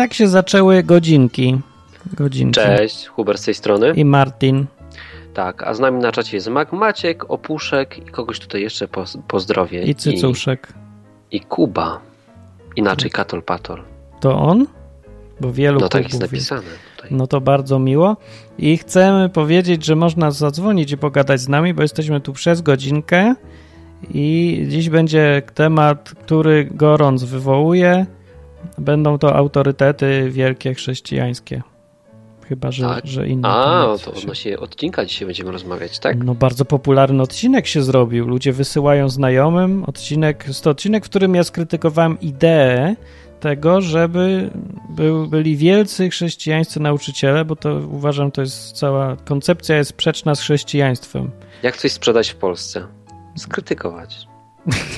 tak się zaczęły godzinki. Godzinki. Cześć, Hubert z tej strony. I Martin. Tak, a z nami na czacie jest Mak, Maciek, Opuszek i kogoś tutaj jeszcze poz pozdrowię. I Cycuszek. I, I Kuba. Inaczej Katol Patol. To on? Bo wielu No tak jest napisane tutaj. No to bardzo miło. I chcemy powiedzieć, że można zadzwonić i pogadać z nami, bo jesteśmy tu przez godzinkę i dziś będzie temat, który gorąc wywołuje. Będą to autorytety wielkie chrześcijańskie. Chyba, że, Tak. że inne. A, temat to odnośnie odcinka dzisiaj będziemy rozmawiać, tak? No bardzo popularny odcinek się zrobił. Ludzie wysyłają znajomym odcinek, to odcinek, w którym ja skrytykowałem ideę tego, żeby był, byli wielcy chrześcijańscy nauczyciele, bo to uważam, to jest cała koncepcja jest sprzeczna z chrześcijaństwem. Jak coś sprzedać w Polsce? Skrytykować.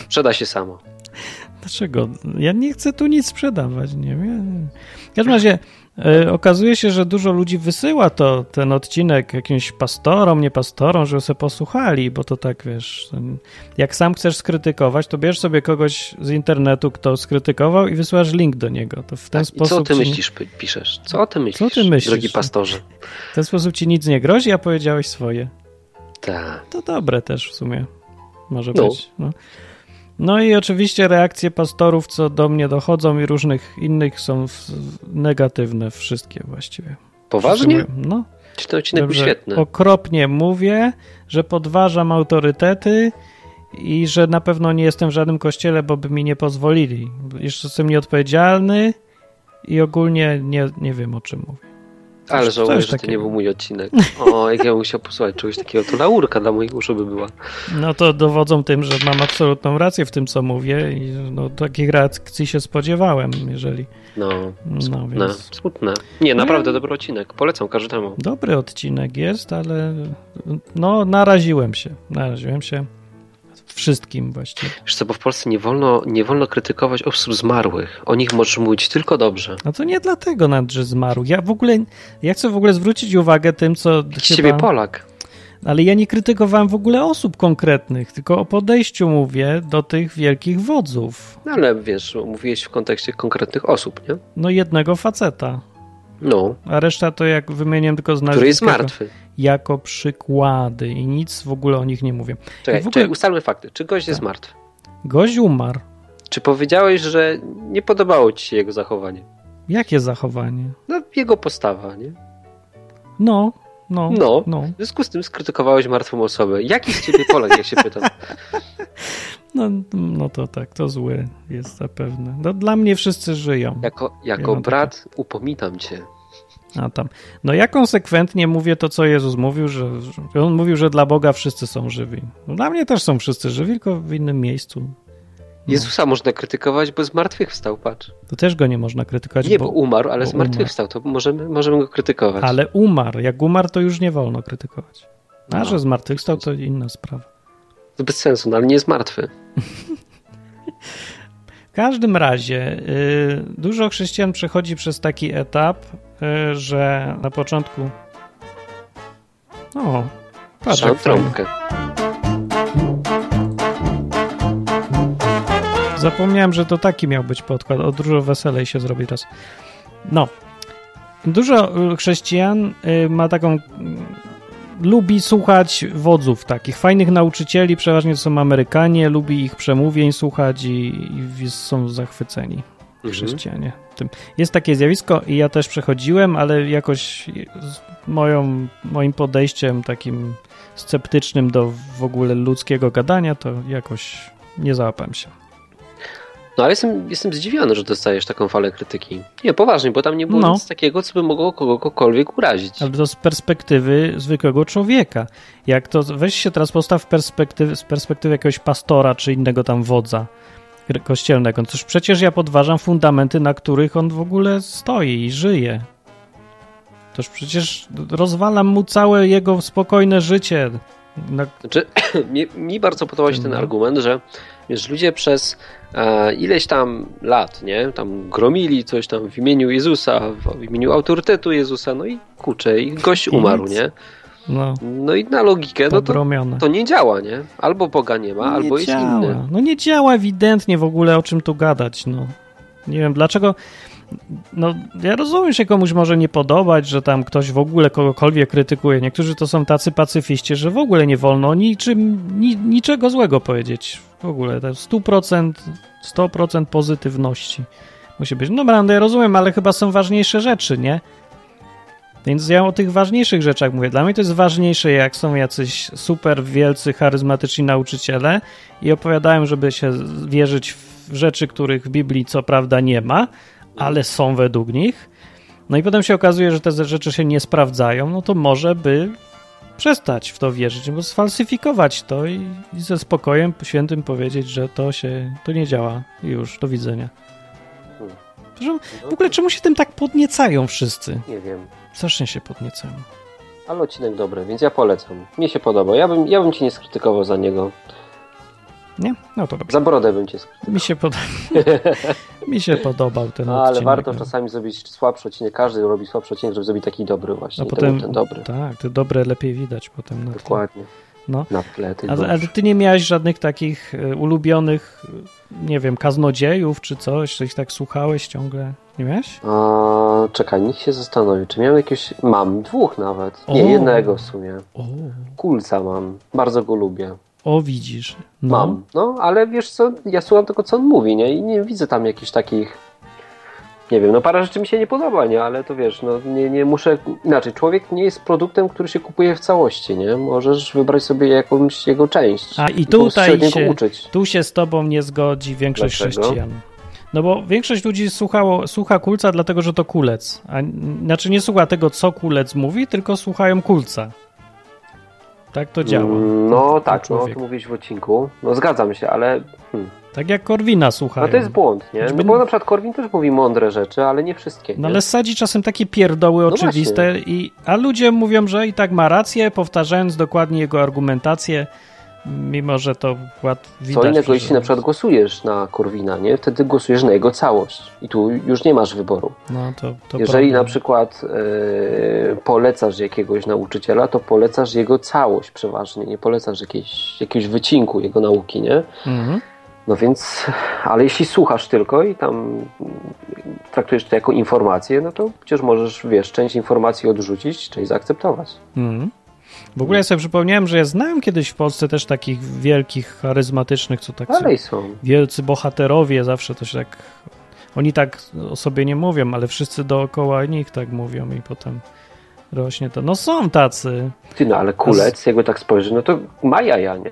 Sprzeda się samo. Dlaczego? Ja nie chcę tu nic sprzedawać, nie wiem. W każdym razie e, okazuje się, że dużo ludzi wysyła to, ten odcinek jakimś pastorom, nie pastorom, żeby sobie posłuchali, bo to tak, wiesz, jak sam chcesz skrytykować, to bierz sobie kogoś z internetu, kto skrytykował i wysyłasz link do niego. To w ten Tak, I co sposób ty ci, myślisz, pi- piszesz? Co ty myślisz, ty myślisz? drogi pastorze? w ten sposób ci nic nie grozi, a powiedziałeś swoje. Tak. To dobre też w sumie. Może No. być. No. No i oczywiście reakcje pastorów, co do mnie dochodzą i różnych innych są w, negatywne, wszystkie właściwie. Poważnie? No. Czy ten odcinek był świetny? Okropnie mówię, że podważam autorytety i że na pewno nie jestem w żadnym kościele, bo by mi nie pozwolili. Jeszcze jestem nieodpowiedzialny i ogólnie nie, nie wiem o czym mówię. Ale żałuję, że to nie był mój odcinek. O, jak ja bym musiał posłuchać czegoś takiego, to laurka dla moich uszu by była. No to dowodzą tym, że mam absolutną rację w tym, co mówię i no, takich reakcji się spodziewałem, jeżeli... No, No, smutne, więc... smutne. Nie, naprawdę No. dobry odcinek. Polecam każdemu. Dobry odcinek jest, ale no naraziłem się, naraziłem się wszystkim właściwie. Wiesz co, bo w Polsce nie wolno, nie wolno krytykować osób zmarłych. O nich możesz mówić tylko dobrze. No to nie dlatego nawet, że zmarł. Ja w ogóle, ja chcę w ogóle zwrócić uwagę tym, co Z ciebie Polak. Ale ja nie krytykowałem w ogóle osób konkretnych, tylko o podejściu mówię do tych wielkich wodzów. No ale wiesz, mówiłeś w kontekście konkretnych osób, nie? No jednego faceta, No, a reszta to jak wymieniam tylko z który jest nazwiska, martwy. Jako przykłady i nic w ogóle o nich nie mówię. Czekaj, ogóle- ustalmy fakty. Czy gość jest Tak. martwy? Gość umarł. Czy powiedziałeś, że nie podobało ci się jego zachowanie? Jakie zachowanie? No, jego postawa, nie? No, no, No. no. W związku z tym skrytykowałeś martwą osobę. Jaki z ciebie Polak, jak się pytam? No, no to tak, to złe jest zapewne. No, dla mnie wszyscy żyją. Jako, Ja jako mam brat upominam cię. A tam. No ja konsekwentnie mówię to, co Jezus mówił, że że on mówił, że dla Boga wszyscy są żywi. No, dla mnie też są wszyscy żywi, tylko w innym miejscu. No, Jezusa można krytykować, bo z martwych wstał, patrz. to też go nie można krytykować, Nie, bo, bo umarł, ale bo z martwych umarł. to możemy, możemy go krytykować. ale umarł. Jak umarł, to już nie wolno krytykować. A No. że zmartwychwstał, to inna sprawa. To bez sensu, no ale nie jest martwy. W każdym razie y, dużo chrześcijan przechodzi przez taki etap, że na początku o, patrz trąbkę. Zapomniałem, że to taki miał być podkład. O dużo weselej się zrobi teraz. No. Dużo y, chrześcijan y, ma taką. Lubi słuchać wodzów takich, fajnych nauczycieli, przeważnie to są Amerykanie, lubi ich przemówień słuchać i, i są zachwyceni. Chrześcijanie. Tym. Jest takie zjawisko i ja też przechodziłem, ale jakoś z moją, moim podejściem takim sceptycznym do w ogóle ludzkiego gadania, to jakoś nie załapałem się. No ale jestem, jestem zdziwiony, że dostajesz taką falę krytyki. Nie, poważnie, bo tam nie było No. nic takiego, co by mogło kogokolwiek urazić. Ale to z perspektywy zwykłego człowieka. Jak to, weź się teraz postaw perspektywy, z perspektywy jakiegoś pastora czy innego tam wodza kościelnego. Toż przecież ja podważam fundamenty, na których on w ogóle stoi i żyje. Toż przecież rozwalam mu całe jego spokojne życie. Na, Znaczy, mi, mi bardzo podobał się ten No. argument, że wiesz, ludzie przez e, ileś tam lat, nie, tam gromili coś tam w imieniu Jezusa, w, imieniu autorytetu Jezusa, no i kurczę, i gość umarł, nie? No, No i na logikę, no to, to nie działa, nie? Albo Boga nie ma, albo nie jest działa. inny. No nie działa ewidentnie w ogóle o czym tu gadać. No. Nie wiem dlaczego. no ja rozumiem, się komuś może nie podobać, że tam ktoś w ogóle kogokolwiek krytykuje. Niektórzy to są tacy pacyfiści, że w ogóle nie wolno niczym, ni, niczego złego powiedzieć. W ogóle to 100%, 100% pozytywności musi być. No no ja rozumiem, ale chyba są ważniejsze rzeczy, nie? Więc ja o tych ważniejszych rzeczach mówię. Dla mnie to jest ważniejsze, jak są jacyś super wielcy, charyzmatyczni nauczyciele i opowiadają, żeby się wierzyć w rzeczy, których w Biblii co prawda nie ma, ale są według nich. No i potem się okazuje, że te rzeczy się nie sprawdzają, no to może by przestać w to wierzyć, bo sfalsyfikować to i, i ze spokojem świętym powiedzieć, że to się, to nie działa i już, do widzenia. W ogóle czemu się tym tak podniecają wszyscy? Nie wiem. Strasznie się podniecają. Ale odcinek dobry, więc ja polecam. Mnie się podoba. Ja bym, ja bym cię nie skrytykował za niego. Nie? No to dobrze. Za brodę bym cię skrytykował. Mi się, pod... Mi się podobał ten no, odcinek. Ale warto czasami zrobić słabszy odcinek. Każdy robi słabszy odcinek, żeby zrobić taki dobry właśnie. A potem, ten dobry. Tak, te dobre lepiej widać potem. Na Dokładnie. No. Na tle ale, ale ty nie miałeś żadnych takich e, ulubionych, e, nie wiem, kaznodziejów czy coś? Coś tak słuchałeś ciągle? Nie miałeś? A, czekaj, niech się zastanowi. Czy miałem jakieś... Mam, dwóch nawet. Nie, o. jednego w sumie. O. Kulca mam. Bardzo go lubię. O, widzisz. No. Mam. No, ale wiesz co, ja słucham tylko, co on mówi, nie? I nie widzę tam jakichś takich nie wiem, no parę rzeczy mi się nie podoba, nie, ale to wiesz, no nie, nie muszę, inaczej, człowiek nie jest produktem, który się kupuje w całości, nie, możesz wybrać sobie jakąś jego część. A i tutaj się, uczyć. tu się z tobą nie zgodzi większość Dlaczego? chrześcijan. No bo większość ludzi słuchało, słucha kulca dlatego, że to kulec. A, znaczy nie słucha tego, co kulec mówi, tylko słuchają kulca. Tak to działa. Mm, no tak, no to mówisz w odcinku. No zgadzam się, ale... Hmm. Tak jak Korwina słuchają. No to jest błąd, nie? No bo na przykład Korwin też mówi mądre rzeczy, ale nie wszystkie. No ale sadzi czasem takie pierdoły no oczywiste, i, a ludzie mówią, że i tak ma rację, powtarzając dokładnie jego argumentację, mimo że to widać. Co innego, jeśli na przykład głosujesz na Korwina, nie? Wtedy głosujesz na jego całość i tu już nie masz wyboru. No, to, to Jeżeli problem. na przykład yy, polecasz jakiegoś nauczyciela, to polecasz jego całość przeważnie, nie polecasz jakiejś, jakiegoś wycinku jego nauki, nie? Mhm. No więc, ale jeśli słuchasz tylko i tam traktujesz to jako informację, no to przecież możesz, wiesz, część informacji odrzucić, część zaakceptować. Mm. W ogóle ja sobie przypomniałem, że ja znałem kiedyś w Polsce też takich wielkich, charyzmatycznych, co tak Dalej są. Wielcy bohaterowie, zawsze to się tak... Oni tak o sobie nie mówią, ale wszyscy dookoła nich tak mówią i potem rośnie to. No są tacy. Ty, no ale kulec, jakby tak spojrzy, no to ma jaja, nie?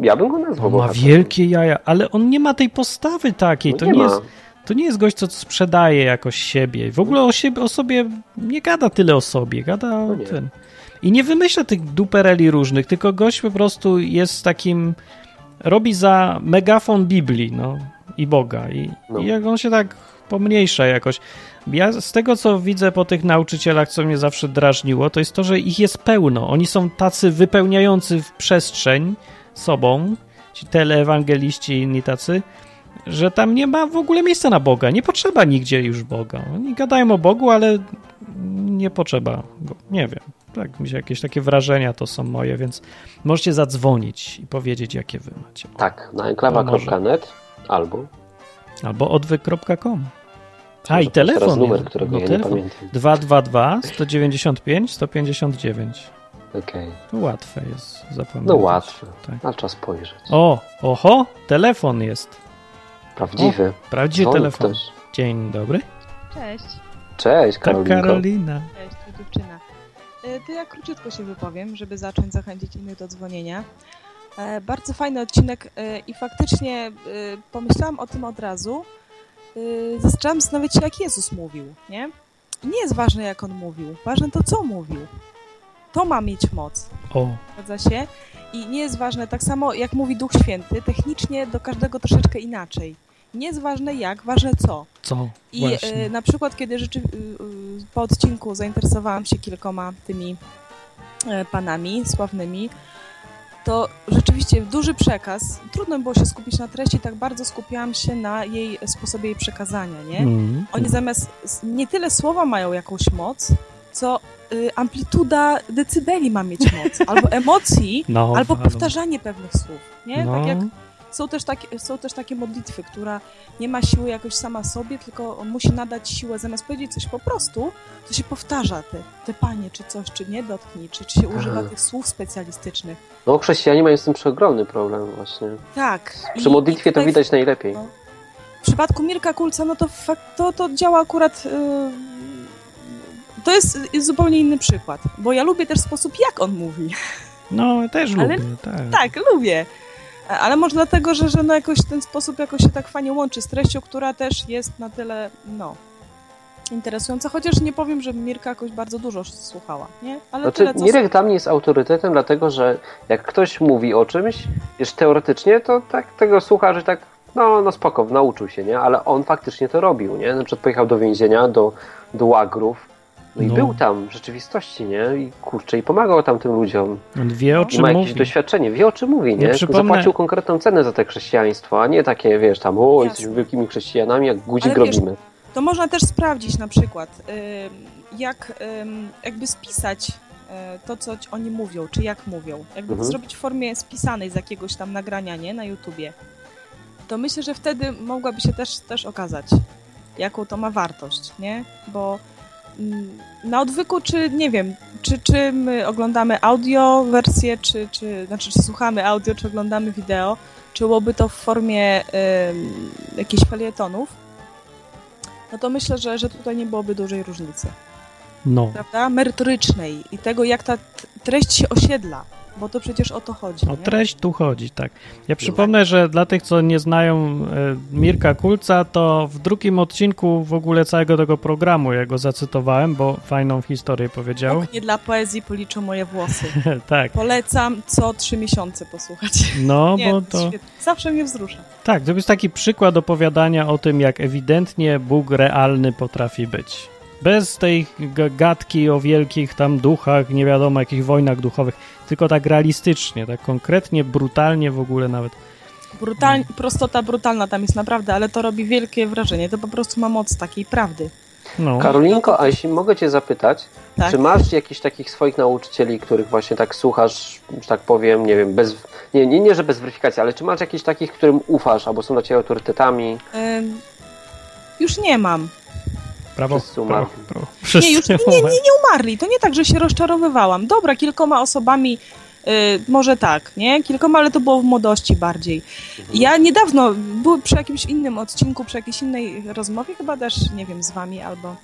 Ja bym go nazwał Ma wielkie jaja, ale on nie ma tej postawy takiej. No to nie, nie jest, to nie jest gość, co sprzedaje jakoś siebie. W ogóle o, siebie, o sobie nie gada tyle o sobie, gada no o tym. I nie wymyśla tych dupereli różnych, tylko gość po prostu jest takim robi za megafon Biblii, no i Boga. I, no. i jak on się tak pomniejsza jakoś. Ja z tego, co widzę po tych nauczycielach, co mnie zawsze drażniło, to jest to, że ich jest pełno. Oni są tacy wypełniający w przestrzeń sobą, ci teleewangeliści i inni tacy, że tam nie ma w ogóle miejsca na Boga. Nie potrzeba nigdzie już Boga. Oni gadają o Bogu, ale nie potrzeba go. Nie wiem. Tak, mi się jakieś takie wrażenia to są moje, więc możecie zadzwonić i powiedzieć, jakie wy macie. Tak, na enklawa.net albo albo odwyk.com. A i telefon. numer, którego no, ja telefon. nie pamiętam. 222 195 159. Okej. Okay. To łatwe jest zapamiętać. No łatwe, tak. ale trzeba spojrzeć. O, oho, telefon jest. Prawdziwy. O, prawdziwy telefon. Ktoś. Dzień dobry. Cześć. Cześć, Karolinko. Tak, Karolina. Cześć, to dziewczyna. E, to ja króciutko się wypowiem, żeby zacząć zachęcić innych do dzwonienia. E, bardzo fajny odcinek e, i faktycznie pomyślałam o tym od razu, zaczęłam zastanawiać się, jak Jezus mówił, nie? Nie jest ważne, jak On mówił. Ważne to, co mówił. To ma mieć moc. O. Zgadza się? I nie jest ważne, tak samo jak mówi Duch Święty, technicznie do każdego troszeczkę inaczej. Nie jest ważne jak, ważne co. Co? I y, na przykład, kiedy rzeczy, y, y, po odcinku zainteresowałam się kilkoma tymi y, panami sławnymi, to rzeczywiście duży przekaz. Trudno było się skupić na treści, tak bardzo skupiałam się na jej sposobie jej przekazania, nie? Mm. Oni zamiast, nie tyle słowa mają jakąś moc, co y, amplituda decybeli ma mieć moc, albo emocji, no, albo powtarzanie pewnych słów, nie? No. Tak jak są też, takie, są też takie modlitwy, która nie ma siły jakoś sama sobie, tylko on musi nadać siłę, zamiast powiedzieć coś po prostu, to się powtarza te, te panie, czy coś, czy nie dotknij, czy, czy się używa tych słów specjalistycznych. No chrześcijanie mają z tym przeogromny problem właśnie. Tak. Przy modlitwie to widać najlepiej. No. W przypadku Mirka Kulca, no to, to, to działa akurat... Yy, to jest, jest zupełnie inny przykład, bo ja lubię też sposób, jak on mówi. No, też Ale, lubię, tak. Tak, lubię. Ale może dlatego, że, że no jakoś ten sposób jakoś się tak fajnie łączy z treścią, która też jest na tyle, no, interesująca, chociaż nie powiem, że Mirka jakoś bardzo dużo słuchała, nie? Ale znaczy, tyle, Mirek dla mnie jest autorytetem, dlatego że jak ktoś mówi o czymś, już teoretycznie, to tak tego słucha, że tak, no, no spoko, nauczył się, nie? Ale on faktycznie to robił, nie? Na przykład pojechał do więzienia, do, do łagrów, no i no. był tam w rzeczywistości, nie? I kurczę, i pomagał tam tym ludziom. On wie o czym Ma mówi. jakieś doświadczenie, wie o czym mówi, nie? Przypomnę... Zapłacił konkretną cenę za te chrześcijaństwo, a nie takie, wiesz, tam, o, Jasne. jesteśmy wielkimi chrześcijanami, jak guzik Ale robimy. Wiesz, to można też sprawdzić na przykład, jak jakby spisać e, to, co oni mówią, czy jak mówią. Jakby mhm. to zrobić w formie spisanej z jakiegoś tam nagrania, nie? Na YouTubie. To myślę, że wtedy mogłaby się też, też okazać, jaką to ma wartość, nie? Bo na odwyku, czy nie wiem, czy, czy my oglądamy audio wersję, czy, czy, znaczy, czy słuchamy audio, czy oglądamy wideo, czy byłoby to w formie y, jakichś felietonów, no to myślę, że, że tutaj nie byłoby dużej różnicy. No. Prawda? Merytorycznej i tego, jak ta treść się osiedla bo to przecież o to chodzi. O treść tu chodzi, tak. Ja przypomnę, że dla tych, co nie znają e, Mirka Kulca, to w drugim odcinku w ogóle całego tego programu ja go zacytowałem, bo fajną historię powiedział. Nie dla poezji policzą moje włosy. tak. Polecam co trzy miesiące posłuchać. No, nie, bo to... Zawsze mnie wzrusza. Tak, to jest taki przykład opowiadania o tym, jak ewidentnie Bóg realny potrafi być. Bez tej gadki o wielkich tam duchach, nie wiadomo jakich wojnach duchowych, tylko tak realistycznie, tak konkretnie, brutalnie w ogóle nawet. Brutal, prostota brutalna tam jest naprawdę, ale to robi wielkie wrażenie. To po prostu ma moc takiej prawdy. No. Karolinko, a jeśli mogę Cię zapytać, tak. czy masz jakichś takich swoich nauczycieli, których właśnie tak słuchasz, że tak powiem, nie wiem, bez, nie, nie, nie że bez weryfikacji, ale czy masz jakichś takich, którym ufasz, albo są dla Ciebie autorytetami? Ym, już nie mam. Prawo, Wszyscy umarli. Prawo, prawo. Nie, już nie, nie, nie, nie umarli. To nie tak, że się rozczarowywałam. Dobra, kilkoma osobami Yy, może tak, nie? Kilkoma, ale to było w młodości bardziej. Mhm. Ja niedawno, był przy jakimś innym odcinku, przy jakiejś innej rozmowie, chyba też, nie wiem, z wami albo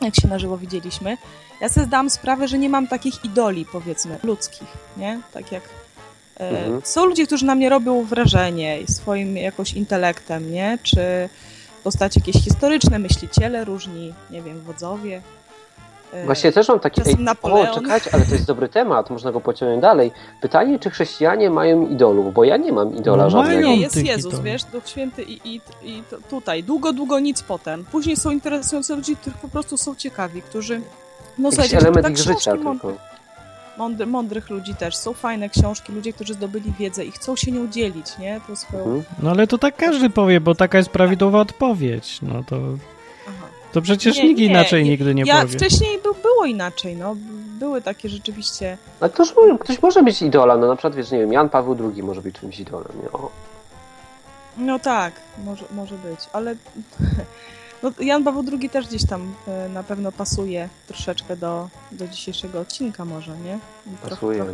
jak się na żywo widzieliśmy, ja sobie zdałam sprawę, że nie mam takich idoli, powiedzmy, ludzkich, nie? Tak jak yy, mhm. są ludzie, którzy na mnie robią wrażenie swoim jakoś intelektem, nie? Czy postacie jakieś historyczne, myśliciele różni, nie wiem, wodzowie. E, Właśnie też mam taki... Ej, o, czekajcie, ale to jest dobry temat, można go pociągnąć dalej. Pytanie, czy chrześcijanie mają idolów, bo ja nie mam idola no, żadnego. Nie, jest Jezus, wiesz, Duch Święty i, i, i tutaj. Długo, długo nic potem. Później są interesujące ludzie, których po prostu są ciekawi, którzy... No, Jakiś element tak ich życia tylko mądry, mądrych ludzi też. Są fajne książki, ludzie, którzy zdobyli wiedzę i chcą się nią dzielić, nie? To swoją... Mhm. No ale to tak każdy powie, bo taka jest prawidłowa odpowiedź. No to... To przecież nie, nikt nie, inaczej nigdy nie ja powie. Wcześniej by, było inaczej, no. Były takie rzeczywiście... Ale ktoś, ktoś może być idolem, no na przykład, wiesz, nie wiem, Jan Paweł II może być czymś idolem, nie? O. No tak, może, może być, ale No, Jan Paweł II też gdzieś tam e, na pewno pasuje troszeczkę do, do dzisiejszego odcinka może, nie? Pasuje.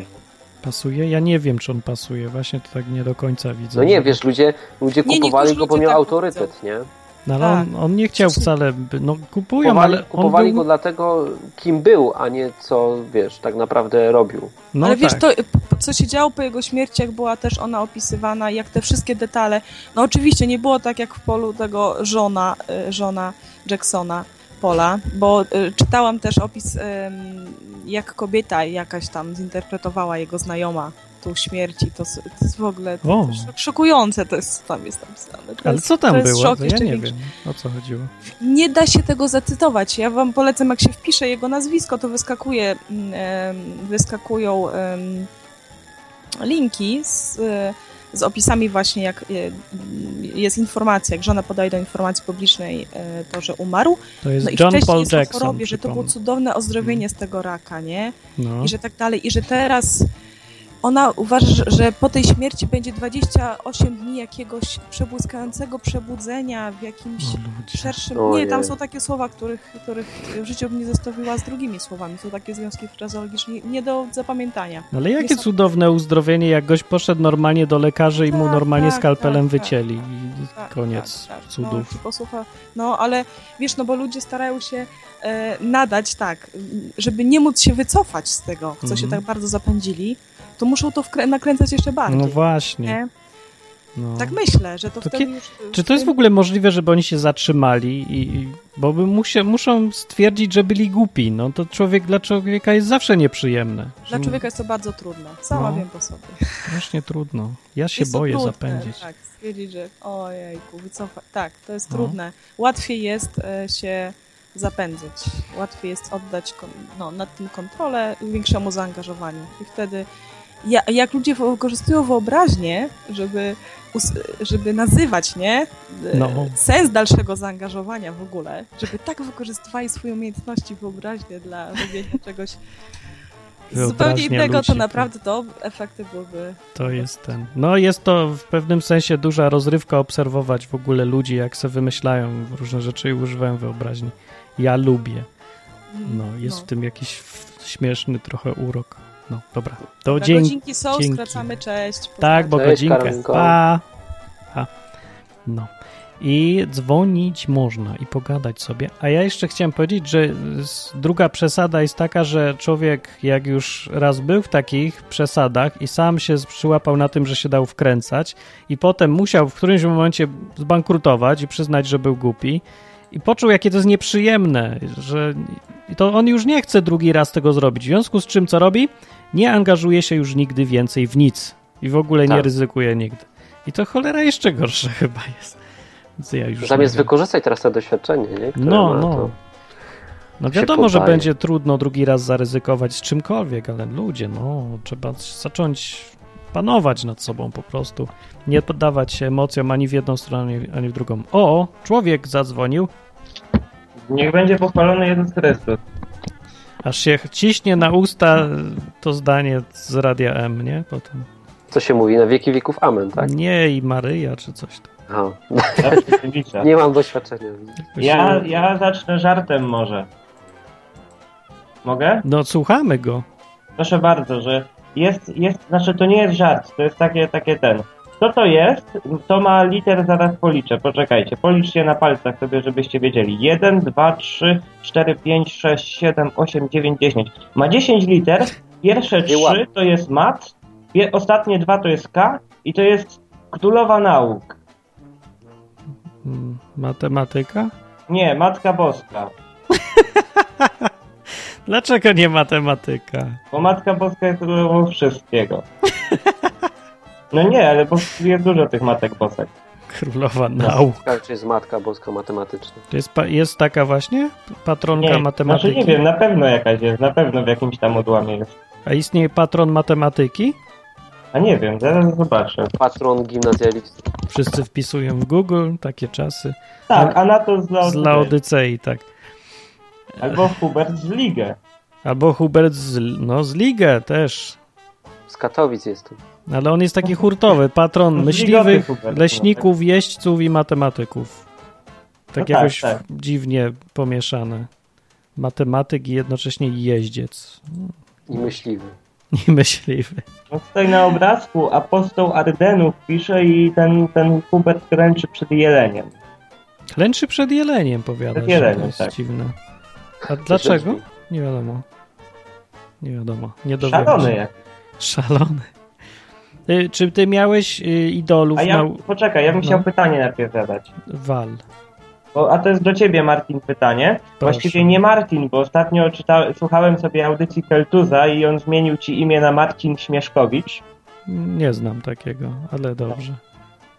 Pasuje? Ja nie wiem, czy on pasuje. Właśnie to tak nie do końca widzę. No nie, wiesz, ludzie, ludzie kupowali nie, go, bo miał tak autorytet, nie? No ale tak. on, on, nie chciał wcale, no kupują, kupowali, ale Kupowali był... go dlatego, kim był, a nie co, wiesz, tak naprawdę robił. No ale tak. wiesz, to co się działo po jego śmierci, jak była też ona opisywana, jak te wszystkie detale, no oczywiście nie było tak jak w polu tego żona, y, żona Jacksona, Pola, bo y, czytałam też opis, jak kobieta jakaś tam zinterpretowała jego znajoma tą śmierci, to, to jest w ogóle to, szokujące, to jest, tam jest napisane. To Ale jest, co tam było? Szok, ja nie większy. wiem, o co chodziło. Nie da się tego zacytować. Ja wam polecam, jak się wpisze jego nazwisko, to wyskakuje, wyskakują linki z, z opisami właśnie, jak e, jest informacja, jak żona podaje do informacji publicznej e, to, że umarł. To jest no John i Paul Jackson. Chorobie, że to było cudowne ozdrowienie z tego raka, nie? No. I że tak dalej. I że teraz ona uważa, że po tej śmierci będzie 28 dni jakiegoś przebłyskającego przebudzenia w jakimś szerszym... nie, tam są takie słowa, których, których w życiu bym nie zostawiła z drugimi słowami. Są takie związki frazologiczne nie do zapamiętania. Ale jakie cudowne uzdrowienie, jak gość poszedł normalnie do lekarzy i tak, mu normalnie tak, skalpelem tak, tak. wycięli i tak, koniec tak, tak. cudów. No, posłucha. no ale wiesz, no bo ludzie starają się e, nadać tak, żeby nie móc się wycofać z tego, co mhm. się tak bardzo zapędzili, to muszą to nakręcać jeszcze bardziej. No właśnie. No. Tak myślę, że to, to wtedy już... Czy to jest w ogóle możliwe, żeby oni się zatrzymali? I, bo by musie, muszą stwierdzić, że byli głupi. No to człowiek dla człowieka jest zawsze nieprzyjemne. Dla człowieka jest to bardzo trudne. Sama no, wiem po sobie. Właśnie trudno. Ja się jest boję trudne, zapędzić. Tak, stwierdzić, że ojejku, wycofać. Tak, to jest no. trudne. Łatwiej jest e, się zapędzić. Łatwiej jest oddać no, nad tym kontrolę większemu zaangażowaniu. I wtedy ja, jak ludzie wykorzystują wyobraźnię, żeby, żeby nazywać, nie? No. Sens dalszego zaangażowania w ogóle, żeby tak wykorzystywali swoje umiejętności wyobraźnie dla robienia czegoś zupełnie innego, ludzi, to naprawdę to efekty byłyby... To jest ten... No jest to w pewnym sensie duża rozrywka obserwować w ogóle ludzi, jak sobie wymyślają różne rzeczy i używają wyobraźni. Ja lubię. No, jest no. w tym jakiś śmieszny trochę urok. No, dobra. To dobra, dzięki. Godzinki są, dzięki. skracamy, cześć. Tak, bo cześć, godzinkę. Pa. pa. No. I dzwonić można i pogadać sobie. A ja jeszcze chciałem powiedzieć, że druga przesada jest taka, że człowiek jak już raz był w takich przesadach i sam się przyłapał na tym, że się dał wkręcać i potem musiał w którymś momencie zbankrutować i przyznać, że był głupi i poczuł, jakie to jest nieprzyjemne, że to on już nie chce drugi raz tego zrobić. W związku z czym co robi? Nie angażuje się już nigdy więcej w nic i w ogóle tak. nie ryzykuje nigdy. I to cholera jeszcze gorsze chyba jest. Ja już Zamiast wykorzystać teraz to doświadczenie, nie? Które no, no. No wiadomo, że będzie trudno drugi raz zaryzykować z czymkolwiek, ale ludzie, no, trzeba zacząć panować nad sobą po prostu. Nie poddawać się emocjom ani w jedną stronę, ani w drugą. O, człowiek zadzwonił. Niech będzie pochwalony jeden z Chrystus. Aż się ciśnie na usta to zdanie z Radia M, nie? Potem. Co się mówi? Na wieki wieków amen, tak? Nie, i Maryja, czy coś tam. nie mam doświadczenia. Ja, ja zacznę żartem może. Mogę? No, słuchamy go. Proszę bardzo, że jest, jest, znaczy to nie jest żart, to jest takie, takie ten. Co to jest? To ma liter, zaraz policzę. Poczekajcie, policzcie na palcach sobie, żebyście wiedzieli. 1, 2, 3, 4, 5, 6, 7, 8, 9, 10. Ma 10 liter. Pierwsze 3 to jest mat, ostatnie 2 to jest K i to jest królowa nauk. Hmm, matematyka? Nie, Matka Boska. Dlaczego nie matematyka? Bo Matka Boska jest królową wszystkiego. No nie, ale bo jest dużo tych matek bosek. Królowa nauk. Czy jest Matka Boska Matematyczna? To jest, jest taka właśnie? Patronka nie, matematyki? Znaczy nie wiem, na pewno jakaś jest, na pewno w jakimś tam odłamie jest. A istnieje patron matematyki? A nie wiem, zaraz zobaczę. Patron gimnazjalistów. Wszyscy wpisują w Google takie czasy. Tak, a, a na to z Laodycei. Z Laodycei, tak. Albo Hubert z Ligę. Albo Hubert z, no, z Ligę też. Z Katowic jest tu. Ale on jest taki hurtowy, patron myśliwych, leśników, jeźdźców i matematyków. Tak no jakoś tak, tak. dziwnie pomieszane. Matematyk i jednocześnie jeździec. I myśliwy. I myśliwy. No tutaj na obrazku apostoł Ardenów pisze i ten, ten Hubert klęczy przed jeleniem. Klęczy przed jeleniem, powiada. Przed jeleniem, to jest tak. dziwne. A dlaczego? Nie wiadomo. Nie wiadomo. Nie Szalony jak. Szalony. Y, czy ty miałeś y, idolów? A ja, na... poczekaj, ja bym no. chciał pytanie najpierw zadać. Wal. Bo, a to jest do ciebie, Martin, pytanie. Proszę. Właściwie nie Martin, bo ostatnio czyta, słuchałem sobie audycji Keltuza i on zmienił ci imię na Marcin Śmieszkowicz. Nie znam takiego, ale dobrze.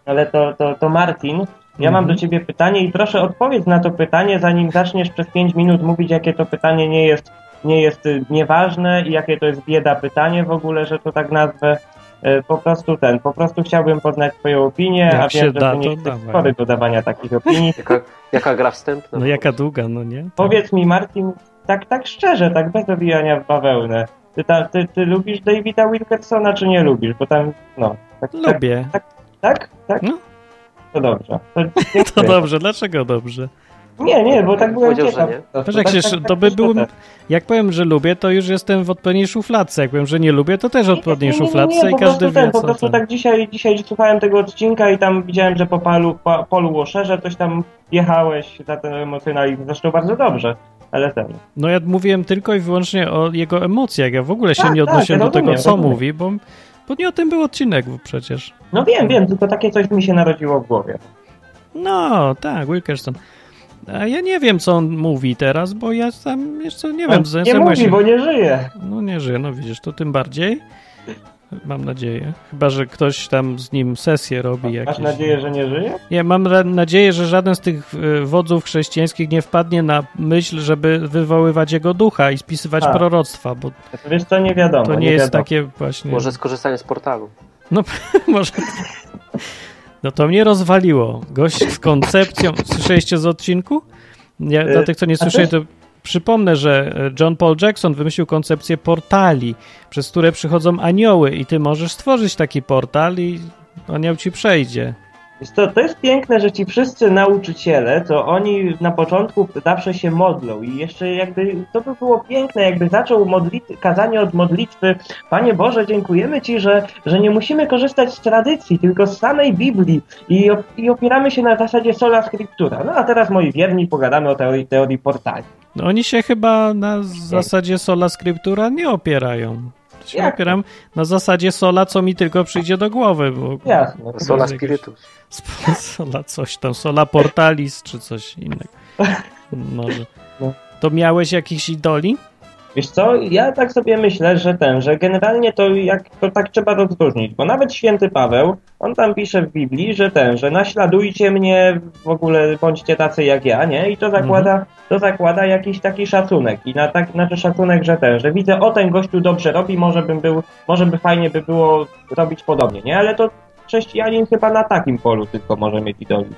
Ale to, to, to Martin. Ja mhm. mam do ciebie pytanie i proszę odpowiedz na to pytanie, zanim zaczniesz przez 5 minut mówić, jakie to pytanie nie jest, nie jest y, nieważne i jakie to jest bieda pytanie w ogóle, że to tak nazwę. E, po prostu ten, po prostu chciałbym poznać twoją opinię, Jak a wiem, że da, nie jesteś spory do dawania takich opinii. Jaka, jaka gra wstępna? No jaka długa, no nie? Tak. Powiedz mi Martin, tak, tak szczerze, tak bez obijania w bawełnę, Ty, ta, ty, ty lubisz Davida Wilkersona, czy nie lubisz? Bo tam, no... Tak, Lubię. Tak? Tak? tak? No. To dobrze. To, to dobrze, dlaczego dobrze? Nie, nie, bo tak byłem ciekaw. Wiesz, jak, się, to by był, jak powiem, że lubię, to już jestem w odpowiedniej szufladce. Jak powiem, że nie lubię, to też w odpowiedniej szufladce i każdy ten, wie, Po prostu tak dzisiaj, dzisiaj słuchałem tego odcinka i tam widziałem, że po palu, po, polu Łoszerze coś tam jechałeś za ten emocjonalizm. Zresztą bardzo dobrze, ale ten. No ja mówiłem tylko i wyłącznie o jego emocjach. Ja w ogóle się tak, nie odnosiłem tak, do tego, co rozumiem. mówi, bo, bo nie o tym był odcinek przecież. No wiem, wiem, tylko takie coś mi się narodziło w głowie. No, tak, Wilkerson. A ja nie wiem, co on mówi teraz, bo ja tam jeszcze nie wiem. On nie mówi, się... bo nie żyje. No nie żyje, no widzisz, to tym bardziej. Mam nadzieję. Chyba, że ktoś tam z nim sesję robi. Masz jakieś... nadzieję, że nie żyje? Nie, mam nadzieję, że żaden z tych e, wodzów chrześcijańskich nie wpadnie na myśl, żeby wywoływać jego ducha i spisywać A. proroctwa, bo to wiesz co, nie wiadomo. To nie, nie jest wiadomo. takie właśnie... Może skorzystanie z portalu. No, może... No to mnie rozwaliło. Gość z koncepcją... Słyszeliście z odcinku? Ja, dla tych, co nie słyszeli, to przypomnę, że John Paul Jackson wymyślił koncepcję portali, przez które przychodzą anioły i ty możesz stworzyć taki portal i anioł ci przejdzie. To, to jest piękne, że ci wszyscy nauczyciele, to oni na początku zawsze się modlą i jeszcze jakby to by było piękne, jakby zaczął modlit- kazanie od modlitwy Panie Boże, dziękujemy Ci, że, że nie musimy korzystać z tradycji, tylko z samej Biblii i, i opieramy się na zasadzie sola scriptura. No a teraz moi wierni pogadamy o teorii, teorii portali. No, oni się chyba na zasadzie sola scriptura nie opierają się Jak? opieram na zasadzie sola, co mi tylko przyjdzie do głowy. Bo Jasne. Sola spiritus. Sola coś tam, sola portalis czy coś innego. Może. No. To miałeś jakichś idoli? Wiesz co, ja tak sobie myślę, że ten, że generalnie to, jak, to tak trzeba rozróżnić, bo nawet święty Paweł, on tam pisze w Biblii, że ten, że naśladujcie mnie, w ogóle bądźcie tacy jak ja, nie? I to zakłada, mhm. to zakłada jakiś taki szacunek. I na tak, znaczy szacunek, że ten, że widzę, o ten gościu dobrze robi, może bym był, może by fajnie by było robić podobnie, nie? Ale to chrześcijanin chyba na takim polu tylko może mieć idoli.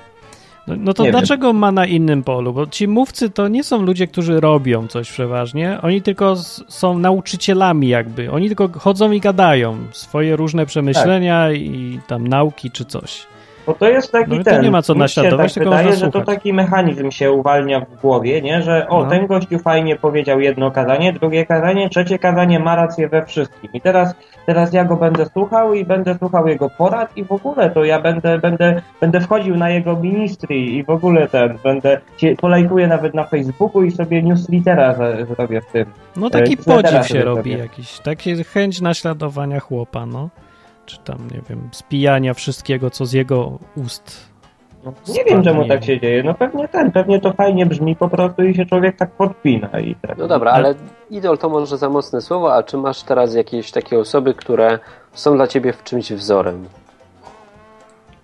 No, no to nie dlaczego wiem. ma na innym polu? Bo ci mówcy to nie są ludzie, którzy robią coś przeważnie. Oni tylko są nauczycielami jakby. Oni tylko chodzą i gadają swoje różne przemyślenia tak. i tam nauki czy coś. Bo to jest taki no, ten... To nie ma co naśladować, tak wydaje, że to taki mechanizm się uwalnia w głowie, nie? Że o, no. ten gościu fajnie powiedział jedno kazanie, drugie kazanie, trzecie kazanie ma rację we wszystkim. I teraz, teraz ja go będę słuchał i będę słuchał jego porad i w ogóle to ja będę, będę, będę wchodził na jego ministry i w ogóle ten, będę, polajkuję nawet na Facebooku i sobie newslettera zrobię w tym. No taki podziw się robi jakiś, taki chęć naśladowania chłopa, no czy tam, nie wiem, spijania wszystkiego, co z jego ust. No, nie wiem, czemu tak się dzieje. No pewnie ten, pewnie to fajnie brzmi po prostu i się człowiek tak podpina. I tak. No dobra, ale idol to może za mocne słowo, a czy masz teraz jakieś takie osoby, które są dla ciebie w czymś wzorem?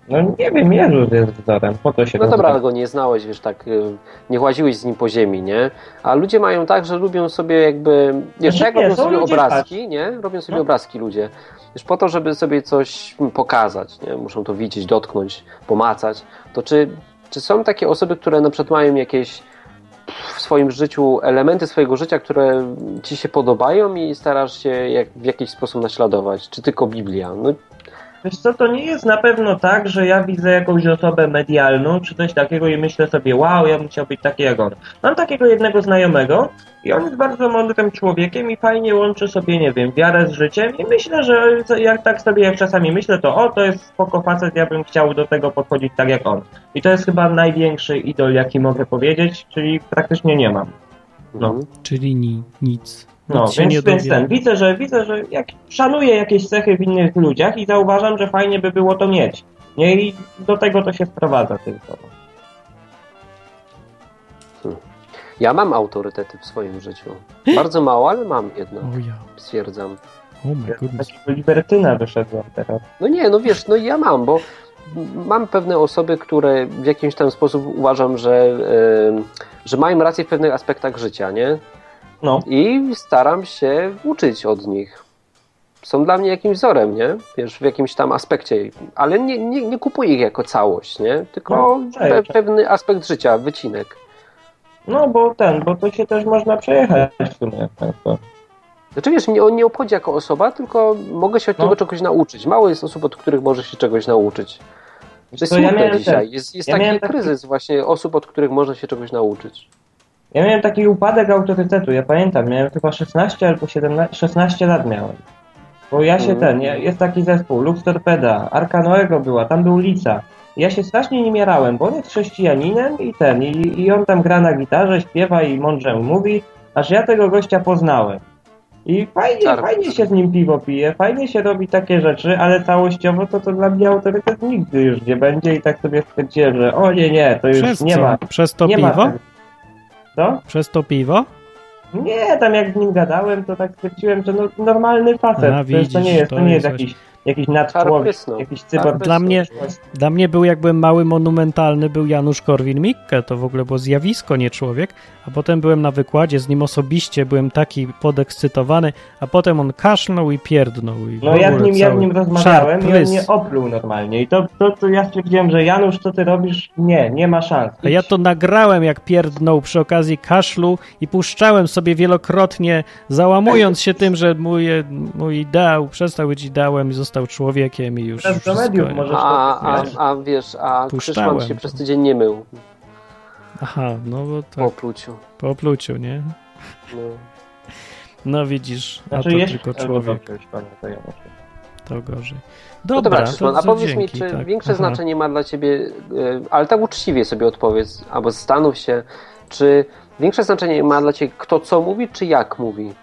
No nie wiem, Jezus jest wzorem, po to się No dobra, ale go nie znałeś, wiesz, tak, y, nie łaziłeś z nim po ziemi, nie? A ludzie mają tak, że lubią sobie jakby, wiesz, znaczy, jak robią sobie obrazki, nie? Robią sobie no. obrazki ludzie. Wiesz, po to, żeby sobie coś pokazać, nie? Muszą to widzieć, dotknąć, pomacać. To czy, czy są takie osoby, które na przykład mają jakieś w swoim życiu elementy swojego życia, które ci się podobają i starasz się jak, w jakiś sposób naśladować? Czy tylko Biblia? No, Wiesz co, to nie jest na pewno tak, że ja widzę jakąś osobę medialną, czy coś takiego i myślę sobie, wow, ja bym chciał być taki jak on. Mam takiego jednego znajomego i on jest bardzo mądrym człowiekiem i fajnie łączy sobie, nie wiem, wiarę z życiem i myślę, że jak tak sobie jak czasami myślę, to o, to jest spoko facet, ja bym chciał do tego podchodzić tak jak on. I to jest chyba największy idol, jaki mogę powiedzieć, czyli praktycznie nie mam. No. Mhm. Czyli ni, nic. No, więc, więc ten, widzę, że widzę, że jak szanuję jakieś cechy w innych ludziach i zauważam, że fajnie by było to mieć. Nie? I do tego to się sprowadza tylko. Hmm. Ja mam autorytety w swoim życiu. Bardzo mało, ale mam jedno. Oh ja. Stwierdzam. Oh my goodness. Takiego libertyna wyszedłem teraz. No nie, no wiesz, no ja mam, bo mam pewne osoby, które w jakimś tam sposób uważam, że, yy, że mają rację w pewnych aspektach życia, nie? No. I staram się uczyć od nich. Są dla mnie jakimś wzorem, nie? Wiesz, w jakimś tam aspekcie, ale nie, nie, nie kupuję ich jako całość, nie? Tylko no, pe pewny aspekt życia, wycinek. No, bo ten, bo to się też można przejechać w sumie. Znaczy wiesz, mnie on nie obchodzi jako osoba, tylko mogę się od No. niego czegoś nauczyć. Mało jest osób, od których może się czegoś nauczyć. To jest To ja dzisiaj. ten- Jest, jest ja taki miałem taki- kryzys właśnie osób, od których można się czegoś nauczyć. Ja miałem taki upadek autorytetu, ja pamiętam, miałem chyba 16 albo 17, 16 lat miałem. Bo ja się Mhm. ten, jest taki zespół, Lux Torpeda, Arka Noego była, tam był Lica. Ja się strasznie nim jarałem, bo on jest chrześcijaninem i ten, i, i on tam gra na gitarze, śpiewa i mądrze mówi, aż ja tego gościa poznałem. I fajnie, Czarny. fajnie się z nim piwo pije, fajnie się robi takie rzeczy, ale całościowo to, to dla mnie autorytet nigdy już nie będzie i tak sobie stwierdziłem, że o nie, nie, to już Przez nie co? ma. Przez to nie piwo? Ma. Co? Przez to piwo? Nie, tam jak z nim gadałem, to tak stwierdziłem, że no, normalny facet. A, to, jest, to nie widzisz, jest, to to nie jest jest jakiś, jakiś nadczłowiek, jakiś cyborg. Czarpysno. Dla mnie, dla mnie był, jak byłem mały, monumentalny, był Janusz Korwin-Mikke, to w ogóle było zjawisko, nie człowiek, a potem byłem na wykładzie z nim osobiście, byłem taki podekscytowany, a potem on kaszlnął i pierdnął. I No ja z nim, ja z nim rozmawiałem i on mnie opluł normalnie. I to, to, to ja stwierdziłem, że Janusz, co ty robisz? Nie, nie ma szans. A ja to nagrałem, jak pierdnął przy okazji kaszlu i puszczałem sobie wielokrotnie, załamując się tym, że mój, mój ideał przestał być ideałem i został człowiekiem i już Teraz do mediów możesz A, a, wiesz. a wiesz, a Puszczałem Krzyszman się przez tydzień nie mył Aha, no bo po tak, opluciu. po opluciu, nie? No. No widzisz, a Znaczy to jeszcze, tylko albo człowiek, ja to gorzej. No Dobra, dobra, to, Krzyszman, a powiedz mi, dzięki, czy tak. większe Aha. znaczenie ma dla ciebie, y, ale tak uczciwie sobie odpowiedz, albo zastanów się, czy większe znaczenie ma dla ciebie kto co mówi, czy jak mówi?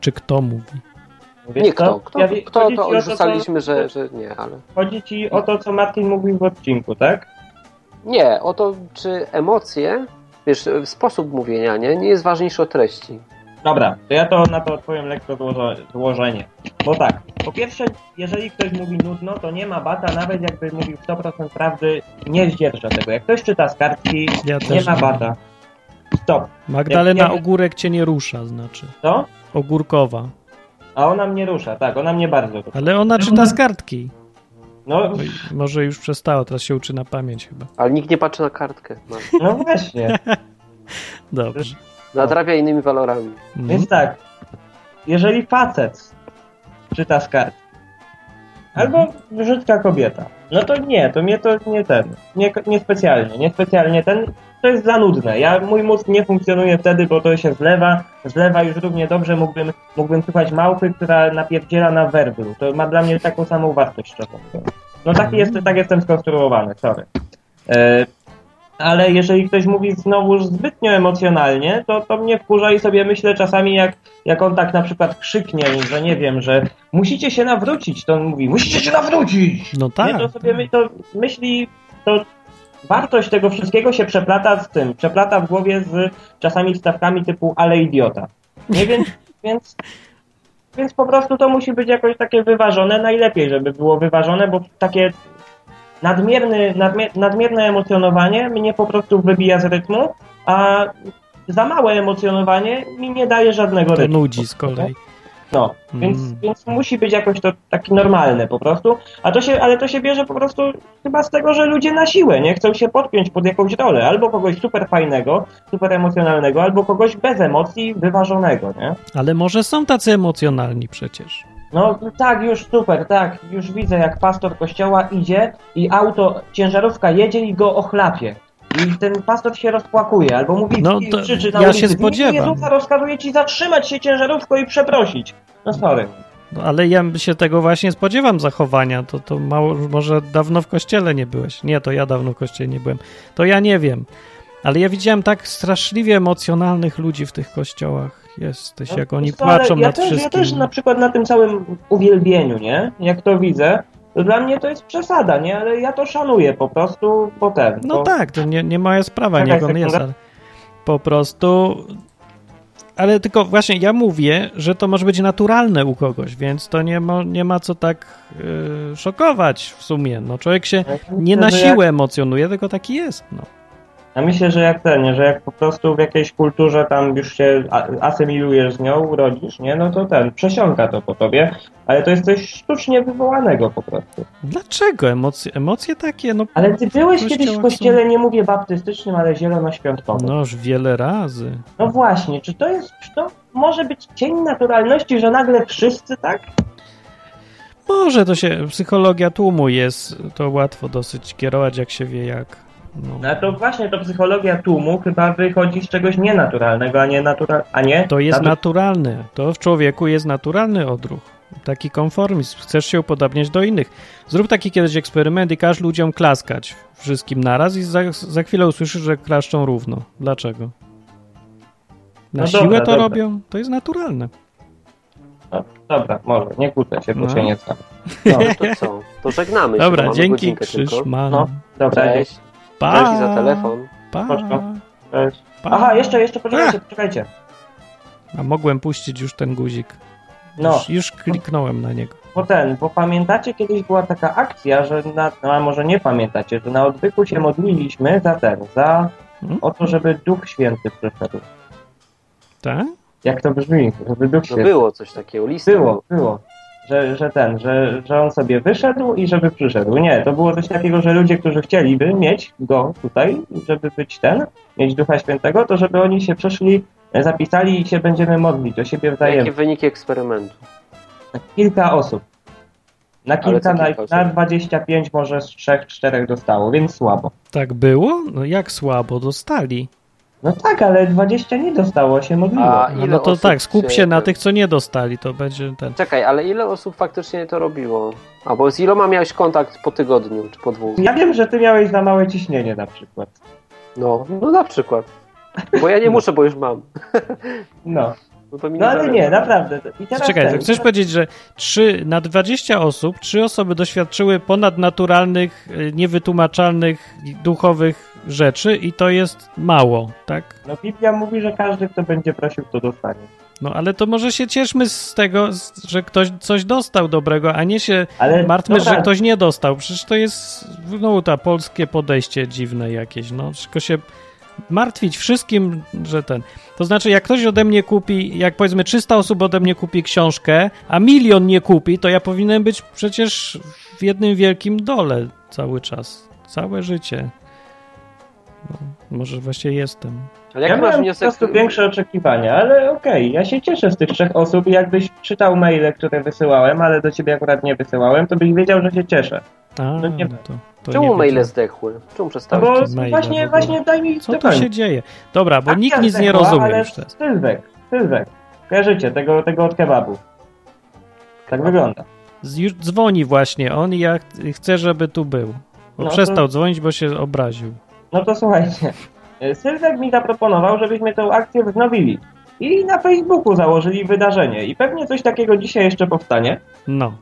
Czy kto mówi? Wiesz nie kto, kto, Ja kto to ci o już co- ustaliliśmy, że, że nie, ale... Chodzi ci o to, co Martin mówił w odcinku, tak? Nie, o to, czy emocje, wiesz, sposób mówienia, nie, nie jest ważniejszy od treści. Dobra, to ja to na to odpowiem lekko złożenie. Bo tak, po pierwsze, jeżeli ktoś mówi nudno, to nie ma bata, nawet jakby mówił 100% prawdy, nie zdzierża tego. Jak ktoś czyta z kartki, Ja nie ma nie. bata. Stop. Magdalena Jak- jak- Ogórek cię nie rusza, znaczy. Co? Ogórkowa. A ona mnie rusza, tak, ona mnie bardzo rusza. Ale ona czyta z kartki. No, Może już przestała, teraz się uczy na pamięć chyba. Ale nikt nie patrzy na kartkę. No. no właśnie. Dobrze. Nadrabia innymi walorami. Mhm. Więc tak, jeżeli facet czyta z kartki, albo brzydka kobieta, no to nie, to mnie to nie ten, nie, nie specjalnie, nie specjalnie ten, to jest za nudne. Ja, mój mózg nie funkcjonuje wtedy, bo to się zlewa, zlewa już równie dobrze, mógłbym, mógłbym słuchać małpy, która napierdziela na werblu. To ma dla mnie taką samą wartość czasem. No taki jest, tak jestem skonstruowany, sorry. E, ale jeżeli ktoś mówi znowuż zbytnio emocjonalnie, to, to mnie wkurza i sobie myślę czasami, jak, jak on tak na przykład krzyknie, że nie wiem, że musicie się nawrócić, to on mówi, musicie się nawrócić! No tak. Nie, to sobie my, to myśli, to wartość tego wszystkiego się przeplata z tym, przeplata w głowie z czasami wstawkami typu ale idiota. Nie, więc, więc, więc po prostu to musi być jakoś takie wyważone, najlepiej, żeby było wyważone, bo takie nadmierny, nadmier, nadmierne emocjonowanie mnie po prostu wybija z rytmu, a za małe emocjonowanie mi nie daje żadnego To rytmu. nudzi z kolei. No, więc, Mm. więc musi być jakoś to taki normalne po prostu, a to się, ale to się bierze po prostu chyba z tego, że ludzie na siłę, nie? Chcą się podpiąć pod jakąś rolę, albo kogoś super fajnego, super emocjonalnego, albo kogoś bez emocji, wyważonego, nie? Ale może są tacy emocjonalni przecież. No tak, już super, tak, już widzę jak pastor kościoła idzie i auto, ciężarówka jedzie i go ochlapie. I ten pastor się rozpłakuje, albo mówi, No to krzyczy na ja ulicy, się spodziewam. Jezusa rozkazuje ci zatrzymać się ciężarówką i przeprosić. No sorry. No, ale ja się tego właśnie spodziewam zachowania. To, to mało, może dawno w kościele nie byłeś. Nie, to ja dawno w kościele nie byłem. To ja nie wiem. Ale ja widziałem tak straszliwie emocjonalnych ludzi w tych kościołach. Jesteś, jak oni co, płaczą ja nad też, wszystkim. Ja też na przykład na tym całym uwielbieniu, nie? Jak to widzę, dla mnie to jest przesada, nie? Ale ja to szanuję po prostu, bo ten. No bo... tak, to nie, nie moja sprawa, Czekaj niech on jest, ale po prostu... Ale tylko właśnie ja mówię, że to może być naturalne u kogoś, więc to nie ma, nie ma co tak yy, szokować w sumie. No człowiek się nie na że siłę emocjonuje, tylko taki jest. No. Ja myślę, że jak ten, że jak po prostu w jakiejś kulturze tam już się asymilujesz z nią, urodzisz, nie, no to ten, przesiąka to po tobie, ale to jest coś sztucznie wywołanego po prostu. Dlaczego? Emocje, emocje takie, no... Ale ty byłeś kiedyś w kościele, nie mówię baptystycznym, ale zielonoświątkowym. No już wiele razy. No właśnie, czy to jest, czy to może być cień naturalności, że nagle wszyscy tak? Może to się, psychologia tłumu jest, to łatwo dosyć kierować, jak się wie jak. No. no to właśnie to psychologia tłumu chyba wychodzi z czegoś nienaturalnego, a nie natural, a nie? To jest naturalne. To w człowieku jest naturalny odruch. Taki konformizm. Chcesz się upodabniać do innych. Zrób taki kiedyś eksperyment i każ ludziom klaskać wszystkim naraz i za, za chwilę usłyszysz, że klaszczą równo. Dlaczego? Na no siłę dobra, to dobra. robią? To jest naturalne. No, dobra, może, nie kłócę się, bo no. się nie znam. No. to co? To żegnamy dobra, się, dzięki Krzyszman. No, dobra, Cześć. Pa. Dzięki za telefon. Pa. Cześć. Pa. Aha, jeszcze, jeszcze, poczekajcie, poczekajcie. A mogłem puścić już ten guzik. No. Już, już kliknąłem na niego. Bo ten, bo pamiętacie, kiedyś była taka akcja, że na, no a może nie pamiętacie, że na odwyku się modliliśmy za ten, za hmm? o to, żeby Duch Święty przyszedł. Tak? Jak to brzmi? Żeby Duch no Święty. było coś takiego, list. Było, było że, że ten, że, że on sobie wyszedł i żeby przyszedł. Nie, to było coś takiego, że ludzie, którzy chcieliby mieć go tutaj, żeby być ten, mieć Ducha Świętego, to żeby oni się przeszli, zapisali i się będziemy modlić o siebie wzajemnie. Jakie wyniki eksperymentu? Kilka osób. Na kilka, na, na 25 może z 3-4 dostało, więc słabo. Tak było? No jak słabo? Dostali. No tak, ale 20 nie dostało się modliło. A ile no to tak, skup się na tych, co nie dostali, to będzie ten. Czekaj, ale ile osób faktycznie to robiło? Albo z iloma miałeś kontakt po tygodniu, czy po dwóch? Ja wiem, że ty miałeś za małe ciśnienie na przykład. No, no na przykład. Bo ja nie muszę, bo już mam. No. No, no ale nie, naprawdę. I teraz Czekaj, ten, chcesz powiedzieć, że 3, na 20 osób, 3 osoby doświadczyły ponadnaturalnych, y, niewytłumaczalnych, duchowych rzeczy i to jest mało, tak? No Biblia mówi, że każdy, kto będzie prosił, to dostanie. No ale to może się cieszmy z tego, że ktoś coś dostał dobrego, a nie się ale, martwmy, że ktoś nie dostał. Przecież to jest no to polskie podejście dziwne jakieś, no. Tylko się martwić wszystkim, że ten. To znaczy, jak ktoś ode mnie kupi, jak powiedzmy 300 osób ode mnie kupi książkę, a milion nie kupi, to ja powinienem być przecież w jednym wielkim dole cały czas. Całe życie. No, może właśnie jestem. Ale ja miałem wniosek... po prostu większe oczekiwania, ale okej, okay, ja się cieszę z tych trzech osób i jakbyś czytał maile, które wysyłałem, ale do ciebie akurat nie wysyłałem, to byś wiedział, że się cieszę. A, no nie... to, to Czemu maile zdechły? Czemu przestałeś? No bo właśnie, właśnie daj mi Co tu się dzieje? Dobra, bo nikt nic nie rozumie ale już teraz. Sylwek, Sylwek. Kojarzycie tego, tego od kebabu. Tak wygląda. Już dzwoni właśnie on i ja chcę, żeby tu był. Bo no przestał to... dzwonić, bo się obraził. No to słuchajcie. E, Sylwek mi zaproponował, żebyśmy tę akcję wznowili. I na Facebooku założyli wydarzenie. I pewnie coś takiego dzisiaj jeszcze powstanie. No.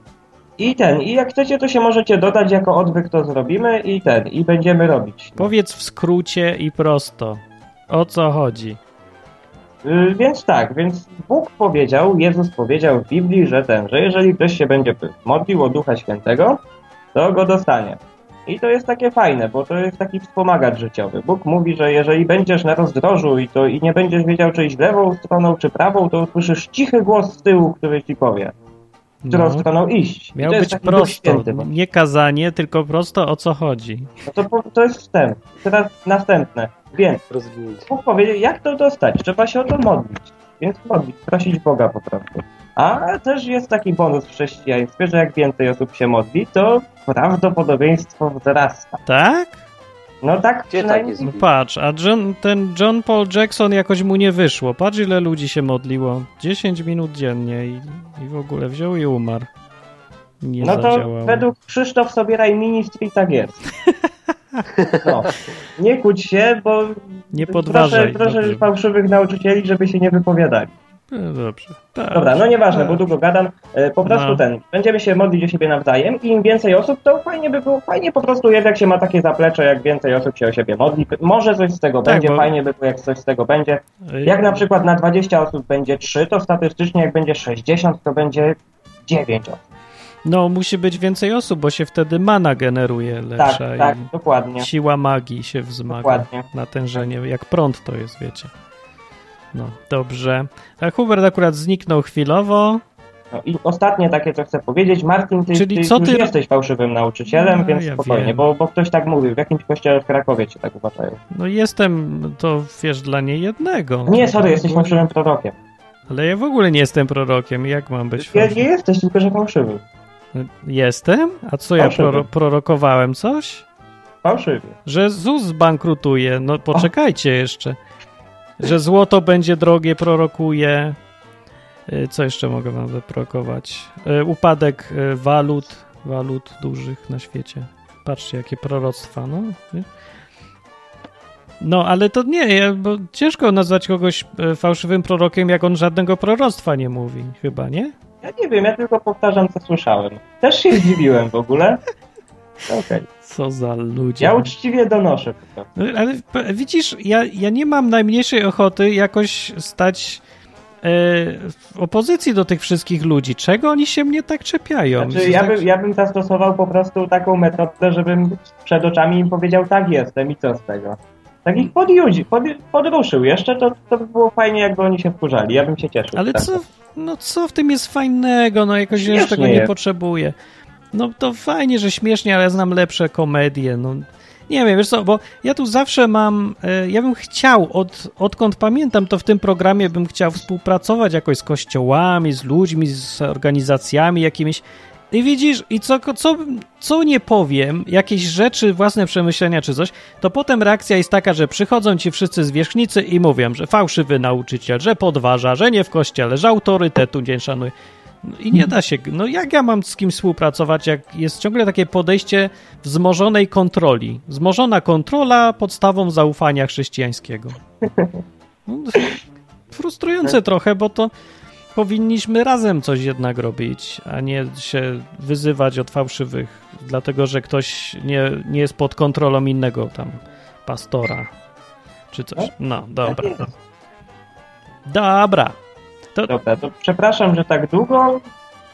I ten, i jak chcecie, to się możecie dodać jako odwyk, to zrobimy i ten, i będziemy robić. Powiedz w skrócie i prosto. O co chodzi? Yy, więc tak, więc Bóg powiedział, Jezus powiedział w Biblii, że ten, że jeżeli ktoś się będzie modlił o Ducha Świętego, to go dostanie. I to jest takie fajne, bo to jest taki wspomagacz życiowy. Bóg mówi, że jeżeli będziesz na rozdrożu i, to, i nie będziesz wiedział, czy iść lewą stroną, czy prawą, to usłyszysz cichy głos z tyłu, który ci powie, którą no. stroną iść. Miał być prosto, nie kazanie, tylko prosto o co chodzi. No to, to jest wstęp. Teraz następne. Więc Bóg powiedział, jak to dostać? Trzeba się o to modlić. Więc modlić, prosić Boga po prostu. A też jest taki bonus w chrześcijaństwie, że jak więcej osób się modli, to prawdopodobieństwo wzrasta. Tak? No tak, Gdzie tak jest? No patrz, a John, ten John Paul Jackson jakoś mu nie wyszło. Patrz ile ludzi się modliło. 10 minut dziennie i, i w ogóle wziął i umarł. Nie no to według Krzysztof Sobieraj Ministry tak jest. No. Nie kłóć się, bo nie podważaj. Proszę, proszę fałszywych nauczycieli, żeby się nie wypowiadali. No dobrze. Tak. Dobra, no nieważne, tak. bo długo gadam. E, po prostu no. ten, będziemy się modlić o siebie nawzajem i im więcej osób, to fajnie by było, fajnie po prostu jest, jak się ma takie zaplecze, jak więcej osób się o siebie modli. Może coś z tego tak, będzie, bo... fajnie by było, jak coś z tego będzie. Jak na przykład na 20 osób będzie 3, to statystycznie jak będzie 60, to będzie 9 osób. No, musi być więcej osób, bo się wtedy mana generuje lepsza. Tak, tak, dokładnie. Siła magii się wzmaga. Dokładnie. Natężenie, jak prąd to jest, wiecie. No, dobrze. A Hubert akurat zniknął chwilowo. No i ostatnie takie, co chcę powiedzieć. Martin, ty, Czyli ty co ty... jesteś fałszywym nauczycielem, no, więc ja spokojnie, bo, bo ktoś tak mówił. W jakimś kościele w Krakowie cię tak uważają. No jestem, to wiesz, dla niejednego. Nie, sorry, jesteś fałszywym prorokiem. Ale ja w ogóle nie jestem prorokiem. Jak mam być fałszywy? Ja nie jesteś, tylko że fałszywy. Jestem? A co ja proro prorokowałem? Coś? Fałszywy. Że ZUS zbankrutuje. No poczekajcie o. jeszcze. Że złoto będzie drogie, prorokuje. Y, co jeszcze mogę wam wyprokować? Y, upadek y, walut, walut dużych na świecie. Patrzcie, jakie proroctwa, no. No, ale to nie, bo ciężko nazwać kogoś fałszywym prorokiem, jak on żadnego proroctwa nie mówi, chyba, nie? Ja nie wiem, ja tylko powtarzam, co słyszałem. Też się zdziwiłem w ogóle. Okay. Co za ludzie. Ja uczciwie donoszę. No, ale widzisz, ja, ja nie mam najmniejszej ochoty jakoś stać e, w opozycji do tych wszystkich ludzi. Czego oni się mnie tak czepiają? Znaczy, ja, tak... ja bym zastosował po prostu taką metodę, żebym przed oczami im powiedział, tak jestem i co z tego. Tak ich podjudzi, pod, podruszył jeszcze, to, to by było fajnie, jakby oni się wkurzali. Ja bym się cieszył. Ale co, no co w tym jest fajnego? No jakoś ja tego nie potrzebuję. No to fajnie, że śmiesznie, ale ja znam lepsze komedie. No nie wiem, wiesz co, bo ja tu zawsze mam, e, ja bym chciał, od, odkąd pamiętam, to w tym programie bym chciał współpracować jakoś z kościołami, z ludźmi, z organizacjami jakimiś, i widzisz, i co, co, co nie powiem, jakieś rzeczy, własne przemyślenia czy coś, to potem reakcja jest taka, że przychodzą ci wszyscy zwierzchnicy i mówią, że fałszywy nauczyciel, że podważa, że nie w kościele, że autorytetu nie szanuje. No I nie da się. No jak ja mam z kim współpracować, jak jest ciągle takie podejście wzmożonej kontroli? Wzmożona kontrola podstawą zaufania chrześcijańskiego. No, frustrujące trochę, bo to powinniśmy razem coś jednak robić, a nie się wyzywać od fałszywych, dlatego że ktoś nie, nie jest pod kontrolą innego tam pastora czy coś. No, dobra. Dobra. To... Dobra, to przepraszam, że tak długo.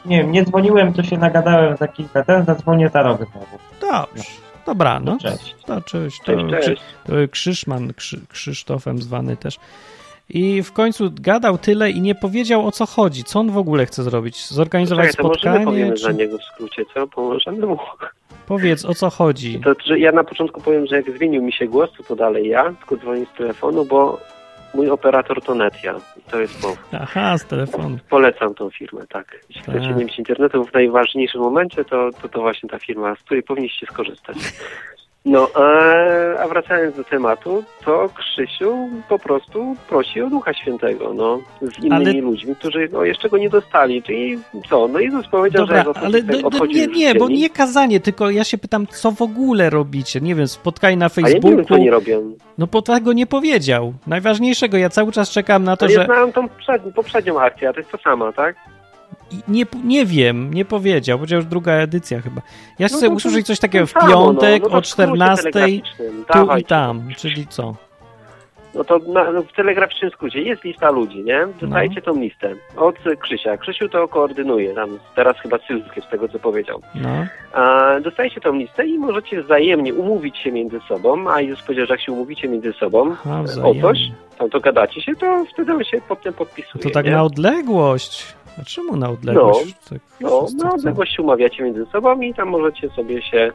Nie wiem, nie dzwoniłem, to się nagadałem za kilka, teraz zadzwonię za rok znowu. Dobrze. Dobra, no. cześć. To, cześć. To, cześć, cześć. To Krzyszman, Krzy, Krzysztofem zwany też. I w końcu gadał tyle i nie powiedział o co chodzi. Co on w ogóle chce zrobić? Zorganizować Czekaj, spotkanie? To czy... za niego w skrócie, co? Pomożemy mu. Powiedz, o co chodzi? To, że ja na początku powiem, że jak zmienił mi się głos, to, to dalej ja, tylko dzwonię z telefonu, bo mój operator to Netia. To jest powód. Aha, z telefonu. Polecam tą firmę, tak. Jeśli tak. chcecie nie mieć internetu w najważniejszym momencie, to, to, to właśnie ta firma, z której powinniście skorzystać. No, a wracając do tematu, to Krzysiu po prostu prosi o Ducha Świętego, no, z innymi ale... ludźmi, którzy no, jeszcze go nie dostali. Czyli co? No Jezus powiedział, Dobra, że ale do, do, nie, nie, bo nie kazanie, tylko ja się pytam, co w ogóle robicie? Nie wiem, spotkaj na Facebooku. A ja nie wiem, co nie robią. No po tego nie powiedział. Najważniejszego, ja cały czas czekam na to, ale że... Ja znałem tą poprzednią akcję, a to jest to samo, tak? Nie, nie wiem, nie powiedział, chociaż druga edycja chyba. Ja chcę no usłyszeć coś takiego w piątek no, no o 14 tu i tam, czyli co? No to na, no w telegraficznym skrócie jest lista ludzi, nie? Dostajecie no. tą listę od Krzysia. Krzysiu to koordynuje, tam teraz chyba Sylwek z tego co powiedział. No. A, dostajecie tą listę i możecie wzajemnie umówić się między sobą, a Jezus powiedział, że jak się umówicie między sobą Aha, o coś, tam to gadacie się, to wtedy on się potem podpisuje. To tak nie? na odległość. A czemu na odległość? No, tak no na odległość się umawiacie między sobą i tam możecie sobie się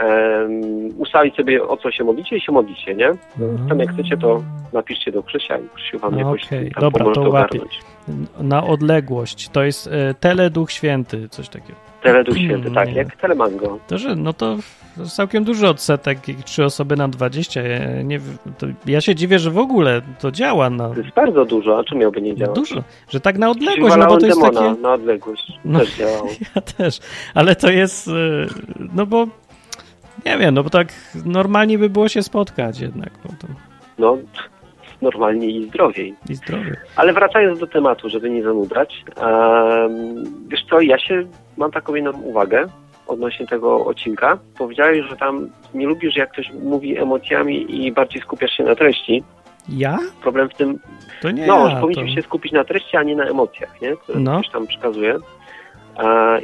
um, ustalić sobie o co się modlicie i się modlicie, nie? Tam jak chcecie to napiszcie do Krzysia i Krzysiu wam no, jakoś okay. tam Dobra, to łapię. Na odległość. To jest e, Teleduch Święty, coś takiego. Teleduch Święty, tak, nie. jak Telemango. To, że, no to całkiem duży odsetek, trzy osoby na 20. Ja, nie, ja się dziwię, że w ogóle to działa. Na... To jest bardzo dużo, a czym miałby nie działać? Dużo, że tak na odległość, no bo to jest takie... na odległość, no, też działało. Ja też, ale to jest, e, no bo nie wiem, no bo tak normalnie by było się spotkać jednak. No, to... no normalnie i zdrowiej. I zdrowiej. Ale wracając do tematu, żeby nie zanudrać, wiesz co, ja się mam taką jedną uwagę odnośnie tego odcinka. Powiedziałeś, że tam nie lubisz, jak ktoś mówi emocjami i bardziej skupiasz się na treści. Ja? Problem w tym, to nie no, ja, że powinniśmy to... się skupić na treści, a nie na emocjach, nie? które no. ktoś tam przekazuje.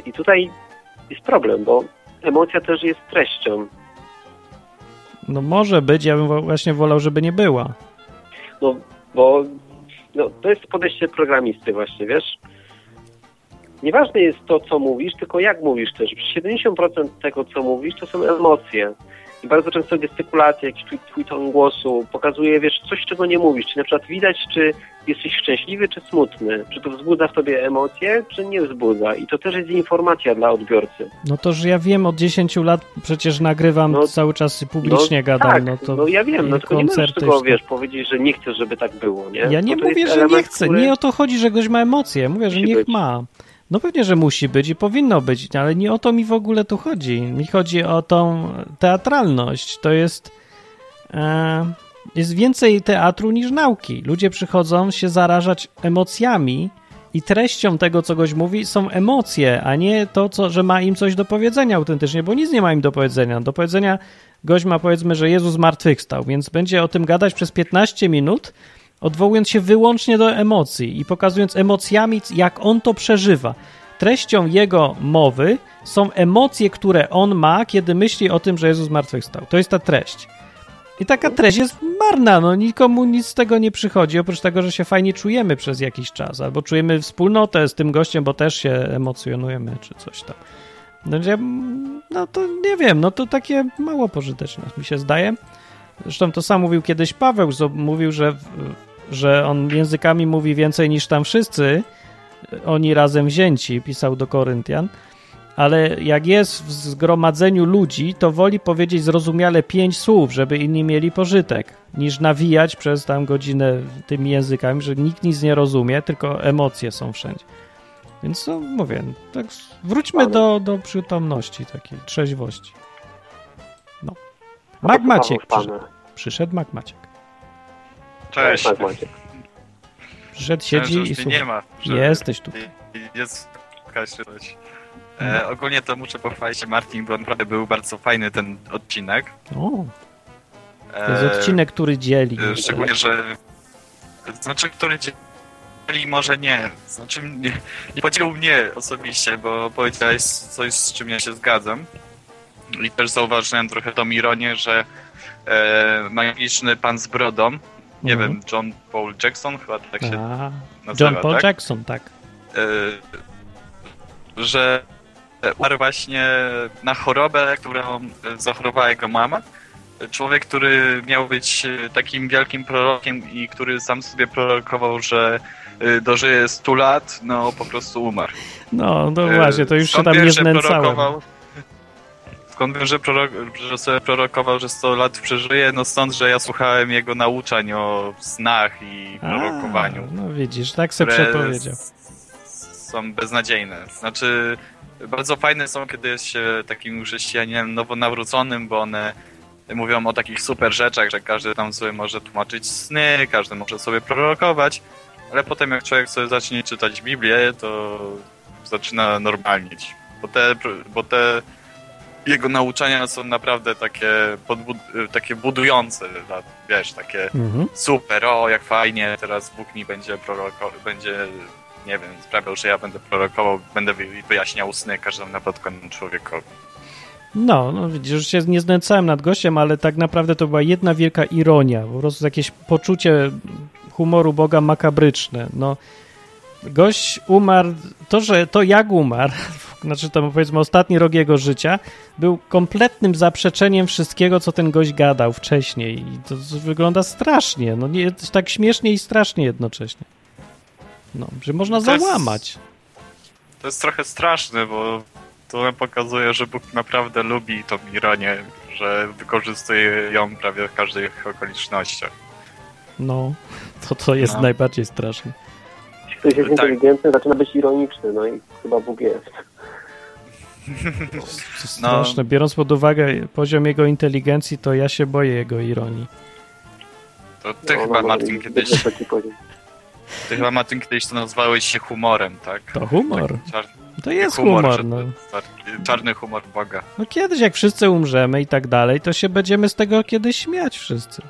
I tutaj jest problem, bo emocja też jest treścią. No może być, ja bym właśnie wolał, żeby nie była. No, bo no, to jest podejście programisty właśnie, wiesz? Nieważne jest to, co mówisz, tylko jak mówisz też. 70% tego, co mówisz, to są emocje. I bardzo często gestykulacja, jakiś twój, twój ton głosu pokazuje, wiesz, coś, czego nie mówisz. Czy na przykład widać, czy jesteś szczęśliwy, czy smutny. Czy to wzbudza w tobie emocje, czy nie wzbudza. I to też jest informacja dla odbiorcy. No to, że ja wiem, od 10 lat przecież nagrywam no, cały czas i publicznie no, gadam. Tak, no, to no ja wiem, no tylko nie możesz tego, wiesz, powiedzieć, że nie chcesz, żeby tak było, nie? Ja nie mówię, że element, nie chcę. Który... Nie o to chodzi, że ktoś ma emocje. Mówię, że niech być. ma. No pewnie, że musi być i powinno być, ale nie o to mi w ogóle tu chodzi. Mi chodzi o tą teatralność. To jest. E, jest więcej teatru niż nauki. Ludzie przychodzą się zarażać emocjami i treścią tego, co goś mówi, są emocje, a nie to, co, że ma im coś do powiedzenia autentycznie, bo nic nie ma im do powiedzenia. Do powiedzenia gość ma powiedzmy, że Jezus zmartwychwstał, więc będzie o tym gadać przez 15 minut, odwołując się wyłącznie do emocji i pokazując emocjami, jak on to przeżywa. Treścią jego mowy są emocje, które on ma, kiedy myśli o tym, że Jezus zmartwychwstał. To jest ta treść. I taka treść jest marna, no nikomu nic z tego nie przychodzi, oprócz tego, że się fajnie czujemy przez jakiś czas, albo czujemy wspólnotę z tym gościem, bo też się emocjonujemy, czy coś tam. No, no to nie wiem, no to takie mało pożyteczne mi się zdaje. Zresztą to sam mówił kiedyś Paweł, mówił, że że on językami mówi więcej niż tam wszyscy, oni razem wzięci, pisał do Koryntian, ale jak jest w zgromadzeniu ludzi, to woli powiedzieć zrozumiale pięć słów, żeby inni mieli pożytek, niż nawijać przez tam godzinę tymi językami, że nikt nic nie rozumie, tylko emocje są wszędzie. Więc no, mówię, tak wróćmy do, do przytomności, takiej trzeźwości. No. Mag Maciek przyszedł. Przyszedł Mag Maciek. Cześć. Tak, Maciek. Przyszedł, siedzi i słucha. nie ma. Jesteś tu. Jest e, ogólnie to muszę pochwalić Martin, bo naprawdę był bardzo fajny ten odcinek. O. To jest e, odcinek, który dzieli. E, szczególnie, że znaczy, który dzieli może nie. Znaczy, nie, nie podzielił mnie osobiście, bo powiedziałeś coś, z czym ja się zgadzam. I też zauważyłem trochę tą ironię, że e, magiczny pan z brodą nie mhm. wiem, John Paul Jackson, chyba tak się A, nazywa, John Paul tak? Jackson, tak. Y, że umarł właśnie na chorobę, którą zachorowała jego mama. Człowiek, który miał być takim wielkim prorokiem i który sam sobie prorokował, że y, dożyje 100 lat, no po prostu umarł. No, no właśnie, to już Skąd się tam nie znęcałem skąd wiem, że, prorok, że sobie prorokował, że 100 lat przeżyje? No stąd, że ja słuchałem jego nauczań o snach i prorokowaniu. A, no widzisz, tak sobie przepowiedział. Są beznadziejne. Znaczy, bardzo fajne są, kiedy jest się takim chrześcijaninem nowonawróconym, bo one mówią o takich super rzeczach, że każdy tam sobie może tłumaczyć sny, każdy może sobie prorokować, ale potem jak człowiek sobie zacznie czytać Biblię, to zaczyna normalnieć. Bo te, bo te jego nauczania są naprawdę takie, takie budujące, wiesz, takie mhm. super, o jak fajnie, teraz Bóg mi będzie prorokował, będzie, nie wiem, sprawiał, że ja będę prorokował, będę wyjaśniał sny każdemu napotkанemu człowiekowi. No, no widzisz, już się nie znęcałem nad gościem, ale tak naprawdę to była jedna wielka ironia, po prostu jakieś poczucie humoru Boga makabryczne. No, gość umarł, to, że to jak umarł, znaczy to powiedzmy ostatni rok jego życia, był kompletnym zaprzeczeniem wszystkiego, co ten gość gadał wcześniej. I to wygląda strasznie, no nie, tak śmiesznie i strasznie jednocześnie. No, że można to załamać. Jest, to jest trochę straszne, bo to pokazuje, że Bóg naprawdę lubi tą ironię, że wykorzystuje ją prawie w każdych okolicznościach. No, to to jest no. najbardziej straszne. Ktoś jest tak. inteligentny, zaczyna być ironiczny, no i chyba Bóg jest. Straszne. No. Biorąc pod uwagę poziom jego inteligencji, to ja się boję jego ironii. To ty no, chyba, no, Martin, kiedyś... Ty chyba, Martin, kiedyś to nazwałeś się humorem, tak? To humor. Czar... To jest humor, humor no. Czarny humor Boga. No kiedyś, jak wszyscy umrzemy i tak dalej, to się będziemy z tego kiedyś śmiać wszyscy.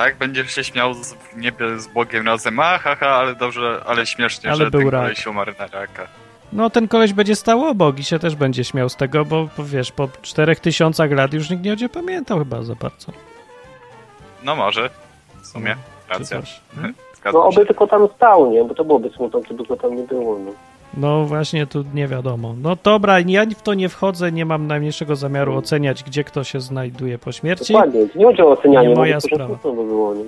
Tak? Będziesz się śmiał z, niebie z Bogiem razem. A, haha, ale dobrze, ale śmiesznie, ale że był ten rak. koleś umarł na raka. No ten koleś będzie stał obok i się też będzie śmiał z tego, bo, bo wiesz, po czterech tysiącach lat już nikt nie będzie pamiętał chyba za bardzo. No może, w sumie, Czy racja. coś, No oby tylko tam stał, nie? Bo to byłoby smutno, gdyby go tam nie było, no. No właśnie, tu nie wiadomo. No dobra, ja w to nie wchodzę, nie mam najmniejszego zamiaru oceniać, gdzie kto się znajduje po śmierci. Dokładnie, nie chodzi o ocenianie, Nie bo moja to sprawa. było, nie?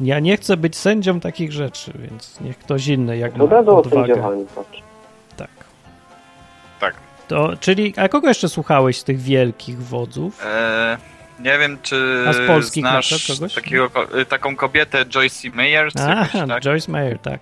Ja nie chcę być sędzią takich rzeczy, więc niech ktoś inny, jak To ma odwagę. Tak. Tak. To, czyli, a kogo jeszcze słuchałeś z tych wielkich wodzów? E, nie wiem, czy A z polskich na znasz kogoś? takiego, y, taką kobietę Joyce Meyer, czy A, jakoś tak? Joyce Meyer, tak.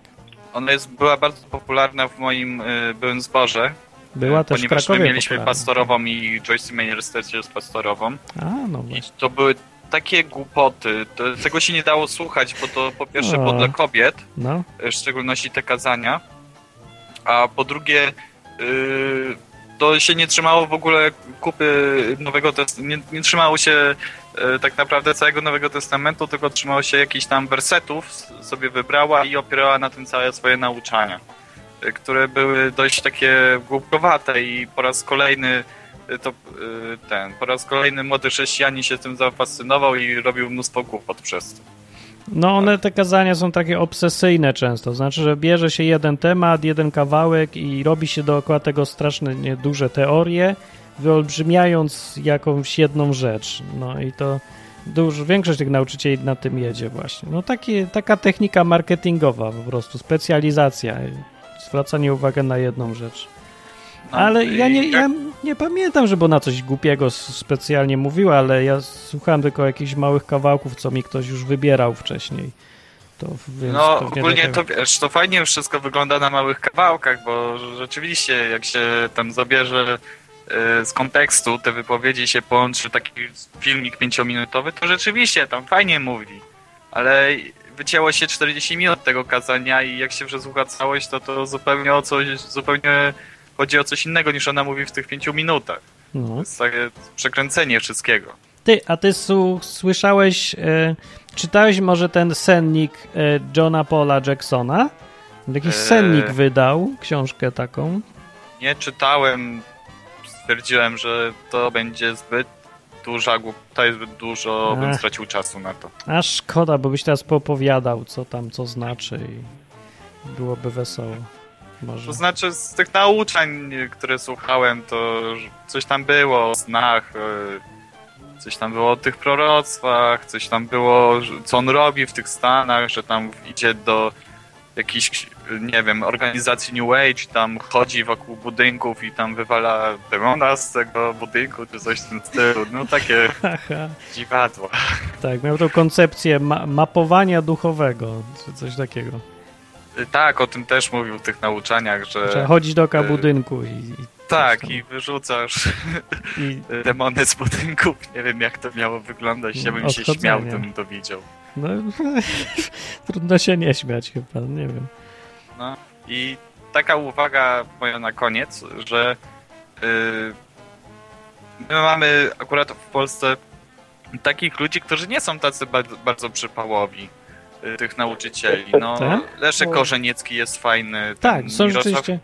Ona jest, była bardzo popularna w moim y, byłym zborze, Była y, też w ponieważ my Krakowie mieliśmy popularna. pastorową i Joyce Meyer też jest pastorową. A, no I właśnie. to były takie głupoty, to, tego się nie dało słuchać, bo to po pierwsze było dla kobiet, No, w szczególności te kazania, a po drugie yy, to się nie trzymało w ogóle kupy Nowego Testamentu, nie, nie trzymało się tak naprawdę całego Nowego Testamentu, tylko trzymało się jakichś tam wersetów, sobie wybrała i opierała na tym całe swoje nauczania, yy, które były dość takie głupkowate i po raz kolejny yy, to ten, po raz kolejny młody chrześcijanin się tym zafascynował i robił mnóstwo głupot przez to. no one, te kazania są takie obsesyjne często. Znaczy, że bierze się jeden temat, jeden kawałek i robi się dookoła tego strasznie nie, duże teorie, wyolbrzymiając jakąś jedną rzecz. No i to dużo, większość tych nauczycieli na tym jedzie właśnie. No takie, taka technika marketingowa po prostu, specjalizacja, zwracanie uwagi na jedną rzecz. No, Ale ja nie, ja nie pamiętam, żeby ona coś głupiego specjalnie mówiła, ale ja słuchałem tylko jakichś małych kawałków, co mi ktoś już wybierał wcześniej. To, No, ogólnie to wiesz, to fajnie wszystko wygląda na małych kawałkach, bo rzeczywiście jak się tam zabierze z kontekstu te wypowiedzi się połączy taki filmik pięciominutowy, to rzeczywiście tam fajnie mówi. Ale wycięło się 40 minut tego kazania i jak się przesłucha całość, to to zupełnie o coś, zupełnie chodzi o coś innego niż ona mówi w tych pięciu minutach. To No. jest takie przekręcenie wszystkiego. Ty, a ty słyszałeś, e, czytałeś może ten sennik e, Johna Paula Jacksona? Jakiś Eee. sennik wydał, książkę taką. Nie czytałem, stwierdziłem, że to będzie zbyt duża głupota jest zbyt dużo, bym stracił czasu na to. A szkoda, bo byś teraz poopowiadał, co tam, co znaczy i byłoby wesoło. Może. To znaczy z tych nauczań, które słuchałem, to coś tam było o snach, e, coś tam było o tych proroctwach, coś tam było, co on robi w tych Stanach, że tam idzie do jakichś, nie wiem, organizacji New Age, tam chodzi wokół budynków i tam wywala demona z tego budynku, czy coś w tym stylu. No takie dziwadło. tak, miał tą koncepcję ma mapowania duchowego, czy coś takiego. Tak, o tym też mówił w tych nauczaniach, że Trzeba chodzić dookoła e, budynku i, i tak, i wyrzucasz i demony z budynków. Nie wiem, jak to miało wyglądać. Ja bym się śmiał, gdybym to widział. No, trudno się nie śmiać chyba, nie wiem. No. I taka uwaga moja na koniec, że yy, my mamy akurat w Polsce takich ludzi, którzy nie są tacy bardzo, bardzo przypałowi yy, tych nauczycieli. No, Tak? Leszek Korzeniecki jest fajny. Tak, są Mirosław rzeczywiście,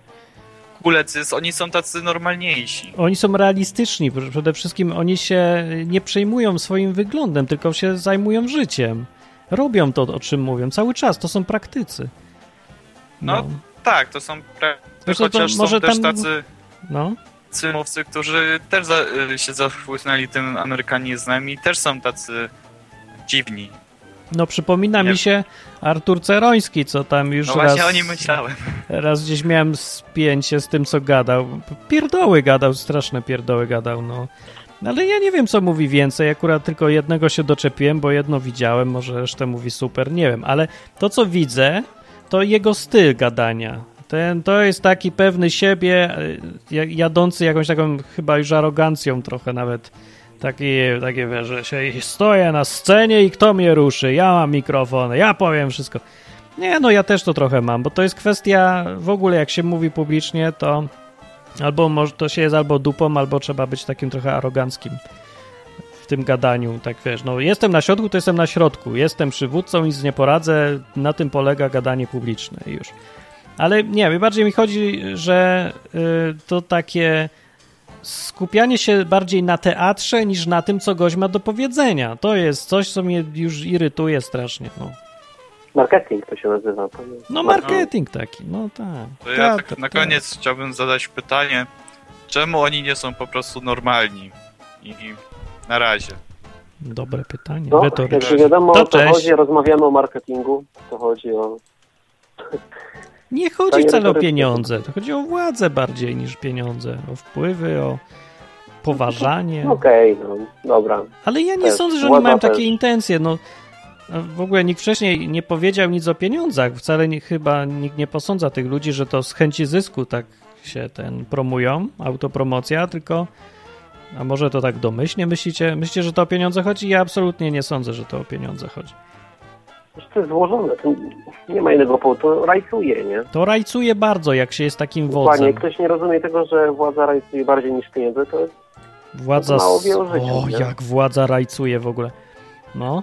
Kulec jest, oni są tacy normalniejsi. oni są realistyczni, pr- przede wszystkim oni się nie przejmują swoim wyglądem, tylko się zajmują życiem. Robią to, o czym mówią, cały czas, to są praktycy. No, Tak, to są pra... Zresztą to chociaż może są też tam- tacy no. którzy też za, y, się zachłysnęli tym amerykanizmem i też są tacy dziwni. No przypomina Nie- mi się Artur Ceroński, co tam już No raz, właśnie o nim myślałem. raz gdzieś miałem spięcie z tym, co gadał. Pierdoły gadał, straszne pierdoły gadał, no. Ale ja nie wiem, co mówi więcej. Akurat tylko jednego się doczepiłem, bo jedno widziałem, może resztę mówi super, nie wiem. Ale to, co widzę, to jego styl gadania. Ten, to jest taki pewny siebie, ja- jadący jakąś taką chyba już arogancją trochę nawet. Takie, takie że się stoję na scenie i kto mnie ruszy? Ja mam mikrofon, ja powiem wszystko. Nie, no ja też to trochę mam, bo to jest kwestia w ogóle jak się mówi publicznie, to albo może to się jest albo dupą, albo trzeba być takim trochę aroganckim w tym gadaniu, tak wiesz, no jestem na środku, to jestem na środku, jestem przywódcą, nic nie poradzę, na tym polega gadanie publiczne już. Ale nie, bardziej mi chodzi, że y, to takie skupianie się bardziej na teatrze niż na tym, co gość ma do powiedzenia. To jest coś, co mnie już irytuje strasznie. No, Marketing to się nazywa. To nie- no marketing taki, no tak. To ja Teatr, tak na teatr. koniec chciałbym zadać pytanie, czemu oni nie są po prostu normalni? I na razie. Dobre pytanie, No, jakby wiadomo To o co chodzi, rozmawiamy o marketingu, to chodzi o... Nie chodzi wcale o pieniądze, to chodzi o władzę bardziej niż pieniądze, o wpływy, o poważanie. Okej, no, dobra. Ale ja nie Też, sądzę, że oni mają też. takie intencje. No, w ogóle nikt wcześniej nie powiedział nic o pieniądzach. Wcale nie, chyba nikt nie posądza tych ludzi, że to z chęci zysku tak się ten promują, autopromocja, tylko a może to tak domyślnie myślicie? Myślicie, że to o pieniądze chodzi? Ja absolutnie nie sądzę, że to o pieniądze chodzi. To jest złożone, to nie ma innego powodu, to rajcuje, nie? To rajcuje bardzo, jak się jest takim wodzem. jak ktoś nie rozumie tego, że władza rajcuje bardziej niż pieniądze, to jest Władza. mało s- wie o życiu, O, nie? jak władza rajcuje w ogóle. No,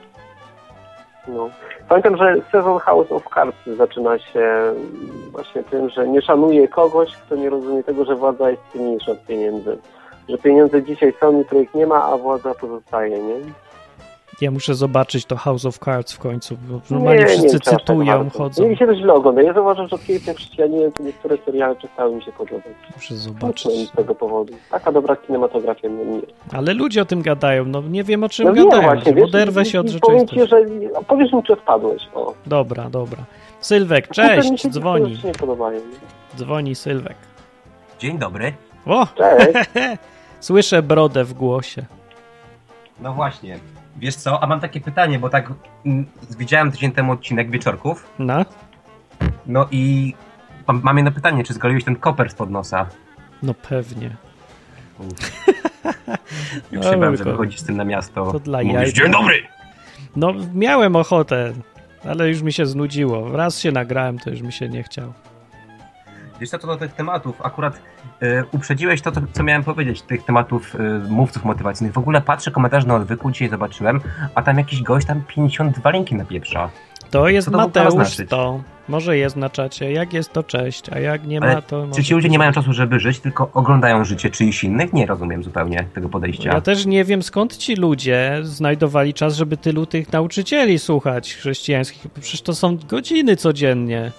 No. Pamiętam, że sezon House of Cards zaczyna się właśnie tym, że nie szanuje kogoś, kto nie rozumie tego, że władza jest cenniejsza od pieniędzy. Że pieniądze dzisiaj są, jutro ich nie ma, a władza pozostaje, nie? Ja muszę zobaczyć to House of Cards w końcu. Bo normalnie wszyscy trzeba tak cytują, bardzo. chodzą. Nie, mi się to źle ogląda. Ja zauważam, że od kiedy jestem chrześcijaninem, to niektóre seriale przestały mi się podobać. Muszę zobaczyć. z tego powodu. Taka dobra kinematografia mnie nie Ale ludzie o tym gadają, no nie wiem o czym No gadają. właśnie, wiesz, Oderwę się od i powiem ci, rzeczywistości. że powiesz mi, czy odpadłeś. O. Dobra, dobra. Sylwek, Potem mi cześć, się dzwoni. nie podobają. Dzwoni Sylwek. Dzień dobry. O, Cześć. słyszę brodę w głosie. No właśnie. Wiesz co, a mam takie pytanie, bo tak mm, widziałem tydzień temu odcinek Wieczorków, No, no i mam, mam jedno pytanie, czy zgoliłeś ten koper spod nosa? no pewnie. Już No, się bałem, że wychodzisz z tym na miasto. to dla Mówisz, jaj. Dzień dobry! No, miałem ochotę, ale już mi się znudziło. Raz się nagrałem, to już mi się nie chciało. Wiesz co, to do tych tematów, akurat y, uprzedziłeś to, co, co miałem powiedzieć, tych tematów y, mówców motywacyjnych. W ogóle patrzę komentarz na odwyku, dzisiaj zobaczyłem, a tam jakiś gość tam 52 linki na pieprza. To jest Co to Mateusz to. Może jest na czacie. Jak jest to cześć, a jak nie Ale ma to. Czy ci ludzie nie mają czasu, żeby żyć, tylko oglądają życie czyichś innych? Nie rozumiem zupełnie tego podejścia. Ja też nie wiem skąd ci ludzie znajdowali czas, żeby tylu tych nauczycieli słuchać chrześcijańskich. Przecież to są godziny codziennie.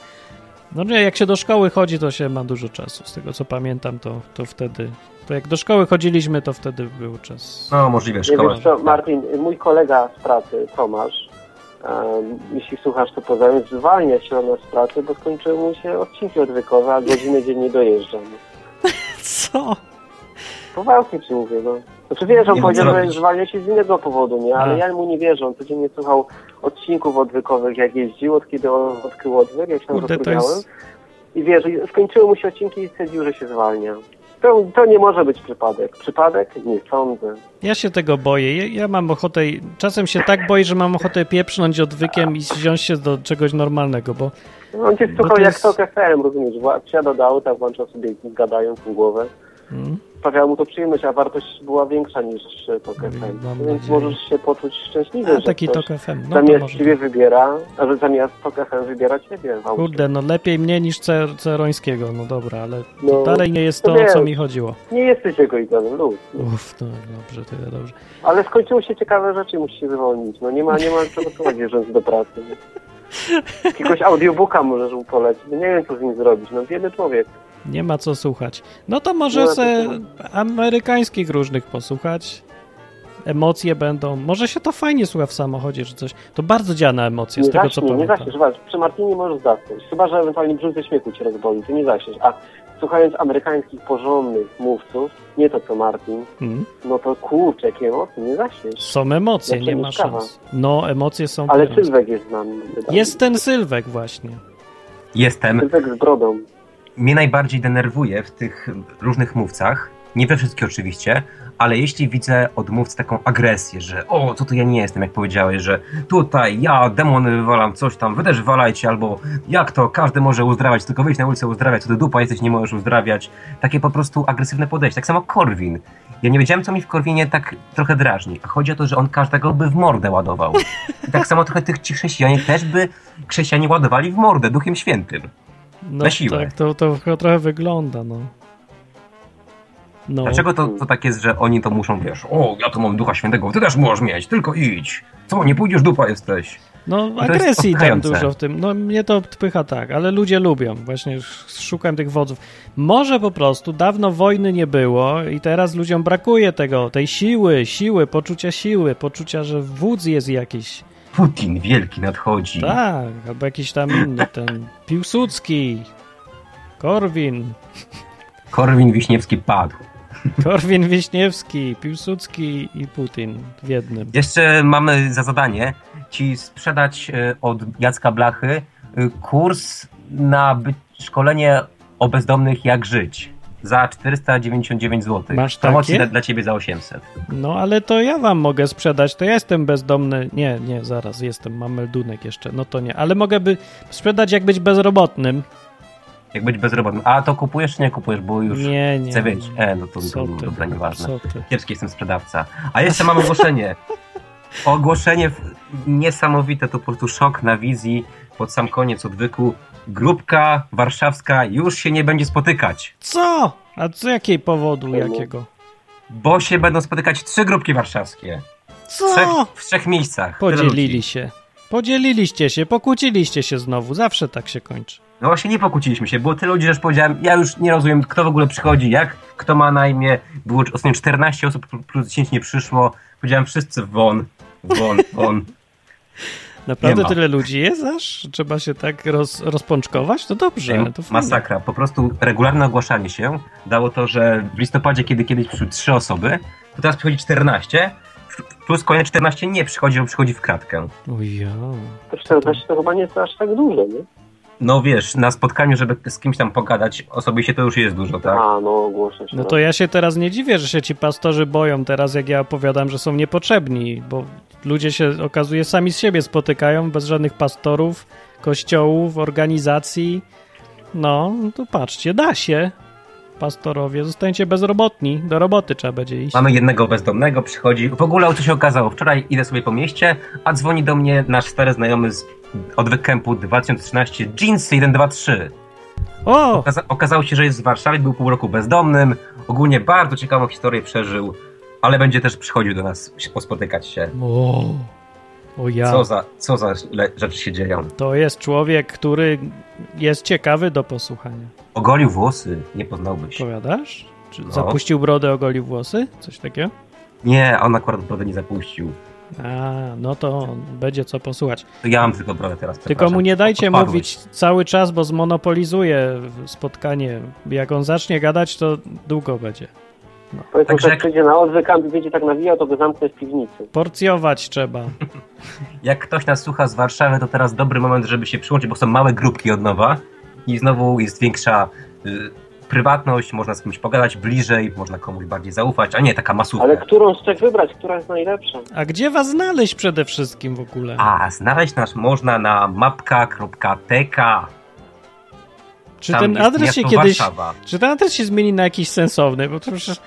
No nie, jak się do szkoły chodzi, to się ma dużo czasu. Z tego co pamiętam, to, to wtedy. To jak do szkoły chodziliśmy, to wtedy był czas. No możliwe, Nie szkoła. wiesz co, Martin, mój kolega z pracy, Tomasz, em, jeśli słuchasz, to poznałem, zwalnia się od nas z pracy, bo skończyły mu się odcinki odwykowe, a godzinę dziennie dojeżdżam. Co? Poważnie ci mówię, no. Znaczy wiesz, on Nie powiedział, że zwalnia się z innego powodu, nie? Ale A. ja mu nie wierzę, on codziennie słuchał odcinków odwykowych, jak jeździł, od kiedy on odkrył odwyk, jak się tam to zatrudniałem. jest. I wiesz, skończyły mu się odcinki i stwierdził, że się zwalnia. To, to nie może być przypadek. Przypadek? Nie sądzę. Ja się tego boję. Ja, ja mam ochotę. Czasem się tak boję, że mam ochotę pieprznąć odwykiem i wziąć się do czegoś normalnego, bo No, On cię słuchał to jak jest- Tok FM, rozumiesz? Wsiada do auta, włączał sobie gadając w głowę. Sprawiało mu to przyjemność, a wartość była większa niż Tok FM. Mam Więc nadzieję. możesz się poczuć szczęśliwy, a, że taki ktoś Tok FM. No zamiast ciebie wybiera, a że zamiast Tok FM wybiera ciebie. Kurde, no lepiej mnie niż Cer- Cerońskiego, no dobra, ale No, dalej nie jest to o co mi chodziło. Nie jesteś jego idolem, luz. Uff, no dobrze, tyle dobrze. Ale skończyły się ciekawe rzeczy, musisz się zwolnić. No nie ma, nie ma czego jeżdżąc do pracy. Jakiegoś audiobooka możesz mu polecić. Nie wiem, co z nim zrobić. No biedny człowiek. Nie ma co słuchać. No to może No, se co? amerykańskich różnych posłuchać. Emocje będą. Może się to fajnie słucha w samochodzie czy coś. To bardzo działa na emocje, z Nie tego co zaśnij, nie pamiętam. zaśniesz. Zobacz, przy Martinie możesz zasnąć. Chyba, że ewentualnie brzuch ze śmiechu cię rozboli, to nie zaśniesz. A słuchając amerykańskich porządnych mówców, nie to co Martin, Mm. no to kurczę, jakie emocje, nie zaśniesz. Są emocje, nie ma szans. No, emocje są. Ale teraz. Sylwek jest z nami. Jest ten Sylwek właśnie. Jestem. Sylwek z brodą. Mnie najbardziej denerwuje w tych różnych mówcach, nie we wszystkich oczywiście, ale jeśli widzę od mówcy taką agresję, że o, co to ja nie jestem, jak powiedziałeś, że tutaj ja demony wywalam, coś tam, wy też wywalajcie, albo jak to, każdy może uzdrawiać, tylko wyjść na ulicę uzdrawiać, to ty dupa jesteś, nie możesz uzdrawiać. Takie po prostu agresywne podejście. Tak samo Korwin. Ja nie wiedziałem, co mi w Korwinie tak trochę drażni. A chodzi o to, że on każdego by w mordę ładował. I tak samo trochę tych ci chrześcijanie też by chrześcijanie ładowali w mordę Duchem Świętym. No Na siłę. tak, to, to trochę wygląda, no. No, Dlaczego to, to tak jest, że oni to muszą, wiesz, o, ja tu mam Ducha Świętego, ty też możesz mieć, tylko idź. Co, nie pójdziesz, dupa jesteś. no jest agresji tam dużo w tym. No mnie to odpycha tak, ale ludzie lubią. Właśnie sz- szukam tych wodzów. Może po prostu dawno wojny nie było i teraz ludziom brakuje tego, tej siły, siły, poczucia siły, poczucia, że wódz jest jakiś. Putin wielki nadchodzi. Tak, albo jakiś tam inny, ten Piłsudski, Korwin, Korwin Wiśniewski padł. Korwin Wiśniewski, Piłsudski i Putin w jednym. Jeszcze mamy za zadanie ci sprzedać e, od Jacka Blachy e, kurs na szkolenie o bezdomnych jak żyć za 499 zł. Masz Promocji takie? dla, dla ciebie za 800. No ale to ja wam mogę sprzedać, to ja jestem bezdomny. Nie, nie, zaraz jestem, mam meldunek jeszcze. No to nie, ale mogę by sprzedać jak być bezrobotnym. Jak być bezrobotnym. A to kupujesz czy nie kupujesz, bo już Nie, nie. chcę wiedzieć. E, no to, to ty, dobra, nieważne. Kiepski jestem sprzedawca. A jeszcze mam ogłoszenie. Ogłoszenie niesamowite, to po prostu szok na wizji pod sam koniec odwyku. Grupka warszawska już się nie będzie spotykać, Co? A z jakiej powodu, Czemu? jakiego? bo się będą spotykać trzy grupki warszawskie. W trzech, Co? w trzech miejscach. Podzielili się. Podzieliliście się, pokłóciliście się znowu. Zawsze tak się kończy. No właśnie nie pokłóciliśmy się, było tyle ludzi, że już powiedziałem, ja już nie rozumiem, kto w ogóle przychodzi, jak, kto ma na imię. Było ostatnio 14 osób, plus 10 nie przyszło. Powiedziałem wszyscy won, won, won. Naprawdę Nie tyle ludzi jest aż? Trzeba się tak roz, rozpączkować? To dobrze. To fajnie. Masakra. Po prostu regularne ogłaszanie się dało to, że w listopadzie, kiedy kiedyś przyszły 3 osoby, to teraz przychodzi 14, plus kolejne 14 nie przychodzi, bo przychodzi w kratkę. Oja. To 14 to chyba nie jest aż tak dużo, nie? No wiesz, na spotkaniu, żeby z kimś tam pogadać, osobiście to już jest dużo, tak? A, no ogłoszę się. No to ja się teraz nie dziwię, że się ci pastorzy boją teraz, jak ja opowiadam, że są niepotrzebni, bo ludzie się okazuje sami z siebie spotykają bez żadnych pastorów, kościołów, organizacji. No, to patrzcie, da się. Pastorowie, zostańcie bezrobotni, do roboty trzeba będzie iść. Mamy jednego bezdomnego, przychodzi. W ogóle co się okazało? Wczoraj idę sobie po mieście, a dzwoni do mnie nasz stary znajomy z odwyk Campu 2013, Jeans 123. O! Okaza- okazało się, że jest z Warszawy, był pół roku bezdomnym. Ogólnie bardzo ciekawą historię przeżył, ale będzie też przychodził do nas pospotykać się. O, o ja. Co za, co za rzeczy się dzieją. To jest człowiek, który jest ciekawy do posłuchania. Ogolił włosy, nie poznałbyś. Powiadasz? Czy No. zapuścił brodę, ogolił włosy? Coś takiego? Nie, on akurat brodę nie zapuścił. A, no to będzie co posłuchać. To ja mam tylko brodę teraz, Tylko mu nie dajcie Odpadłeś. mówić cały czas, bo zmonopolizuje spotkanie. Jak on zacznie gadać, to długo będzie. Powiedzmy, Także że jak- przyjdzie na odwyk, a będzie tak nawijał, to go zamknę w piwnicy. Porcjować trzeba. Jak ktoś nas słucha z Warszawy, to teraz dobry moment, żeby się przyłączyć, bo są małe grupki od nowa i znowu jest większa y, prywatność, można z kimś pogadać bliżej, można komuś bardziej zaufać, a nie taka masówka. Ale którą z trzech wybrać? Która jest najlepsza? A gdzie was znaleźć przede wszystkim w ogóle? A, znaleźć nas można na mapka.tk. Czy Tam ten adres się kiedyś... Warszawa. Czy ten adres się zmieni na jakiś sensowny? Bo to przecież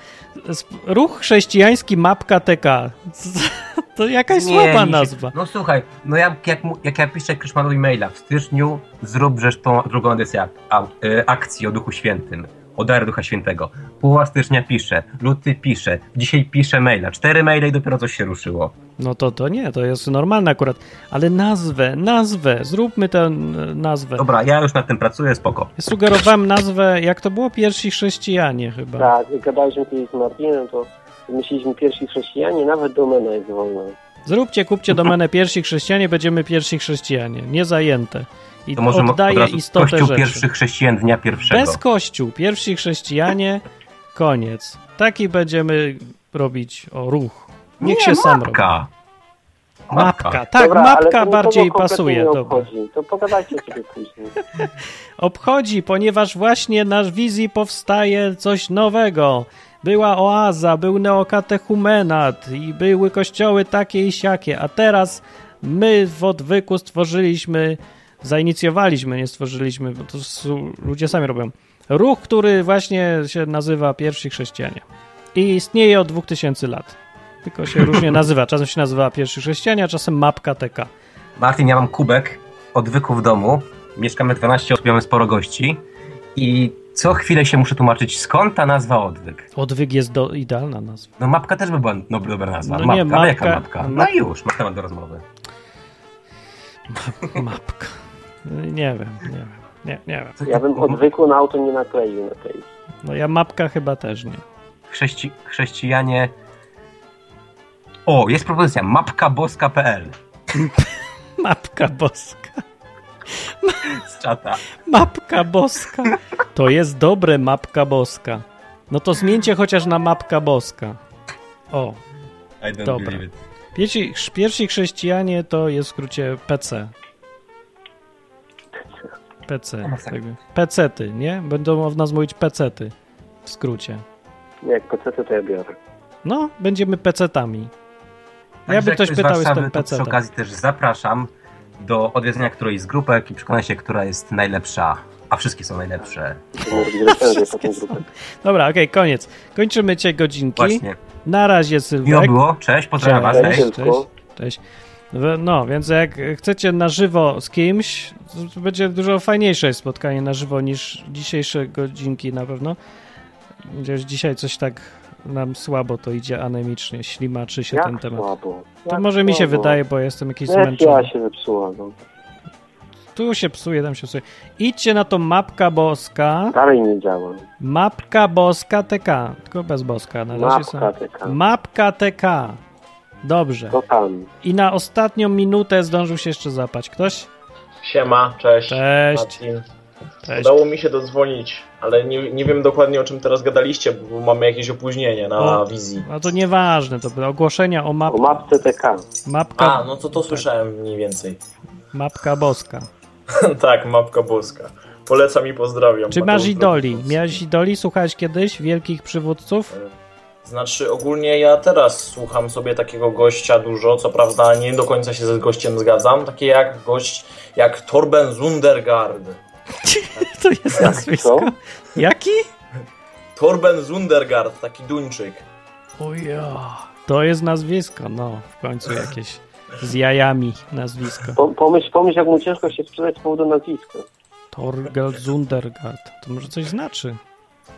ruch chrześcijański mapka TK. To jakaś Nie, słaba się- nazwa. No słuchaj, no jak, jak, jak ja piszę Kryszmanowi maila w styczniu, zrób zresztą drugą edycję ak- a- y, akcji o Duchu Świętym, o dar Ducha Świętego. Połowa stycznia pisze, luty pisze, dzisiaj piszę maila, cztery maile i dopiero coś się ruszyło. No to to nie, to jest normalne akurat. Ale nazwę, nazwę, zróbmy tę n- nazwę. Dobra, ja już nad tym pracuję, spoko. Ja sugerowałem nazwę, jak to było? Pierwsi chrześcijanie chyba. Tak, gadaliśmy kiedyś z Martinem, to myśleliśmy pierwsi chrześcijanie, nawet domena jest wolna. Zróbcie, kupcie domenę pierwsi chrześcijanie, będziemy pierwsi chrześcijanie. Nie zajęte. I To może od oddaje razu istotę Kościół rzeczy. pierwszych chrześcijan dnia pierwszego. Bez kościół, pierwsi chrześcijanie, koniec. Taki będziemy robić o ruch. Niech Nie, się sam robi. mapka. Mapka, tak, Dobra, mapka bardziej pasuje. Nie Dobra. obchodzi. To pogadajcie sobie później. Obchodzi, ponieważ właśnie na wizji powstaje coś nowego. Była oaza, był neokatechumenat i były kościoły takie i siakie, a teraz my w odwyku stworzyliśmy, zainicjowaliśmy, nie stworzyliśmy, bo to ludzie sami robią, ruch, który właśnie się nazywa Pierwsi Chrześcijanie. I istnieje od 2000 lat. Tylko się różnie nazywa. Czasem się nazywa Pierwsi Chrześcijanie, a czasem Mapka TK. Martin, ja mam kubek odwyku w domu mieszkamy 12 osób, mamy sporo gości i co chwilę się muszę tłumaczyć, skąd ta nazwa odwyk. Odwyk jest do, idealna nazwa. No mapka też by była no, dobra nazwa. No mapka, nie, mapka- jaka mapka? No map- i już, masz temat do rozmowy. Mapka. Nie wiem, nie wiem. Nie, nie wiem. Ja bym odwyku na auto nie nakleił na tej. No ja mapka chyba też nie. Chrześci chrześcijanie... O, jest propozycja, mapkaboska.pl Mapka boska. z czata. Mapka boska. To jest dobre mapka boska. No to zmieńcie chociaż na mapka boska. O, I don't Dobra. pierwsi, pierwsi chrześcijanie to jest w skrócie PC. PC. Masakra. Tak. Pecety, nie? Będą w nas mówić pecety. W skrócie. Nie, Jak PC to ja biorę. No, będziemy pecetami. Także Jakby jak ktoś pytał, Warszawy, jestem to przy okazji też zapraszam do odwiedzenia którejś z grupek i przekonać się, która jest najlepsza. A wszystkie są najlepsze. Tym grupę. Dobra, okej, koniec. Kończymy cię godzinki. Właśnie. Na razie, Miło Sylwek. było, cześć, pozdrawiam was, Cześć. cześć. Cześć, cześć. W- No, więc jak chcecie na żywo z kimś, to będzie dużo fajniejsze spotkanie na żywo niż dzisiejsze godzinki na pewno. Chociaż dzisiaj coś tak nam słabo to idzie anemicznie, ślimaczy się ten Jak temat. słabo. To może mi się słabo. wydaje, bo jestem jakiś zmęczony. się zepsuła. No. Tu się psuje, tam się psuje. Idźcie na to mapka boska, Dalej nie działa. mapka boska TK, tylko bez boska. Na razie. Mapka taka. Mapka TK. Dobrze. To tam. I na ostatnią minutę zdążył się jeszcze zapać. Ktoś? Siema, cześć. Cześć. Cześć. Udało mi się dodzwonić, ale nie, nie wiem dokładnie o czym teraz gadaliście, bo mamy jakieś opóźnienie na O. wizji. No to nieważne, to były ogłoszenia o map, O mapce TK. mapka, A, no to to słyszałem mniej więcej. mapka boska. tak, mapka boska. Polecam i pozdrawiam. Czy masz idoli? Miałeś idoli? Słuchałeś kiedyś wielkich przywódców? Znaczy, ogólnie ja teraz słucham sobie takiego gościa dużo, co prawda nie do końca się ze gościem zgadzam, takie jak gość, jak Torben Zundergaard. To jest nazwisko. Jaki? Torben Zundergaard, taki Duńczyk. Oja. To jest nazwisko, no. W końcu jakieś z jajami nazwisko. Po, pomyśl, pomyśl, jak mu ciężko się sprzedać z powodu nazwiska. Torgel Zundergaard. To może coś znaczy.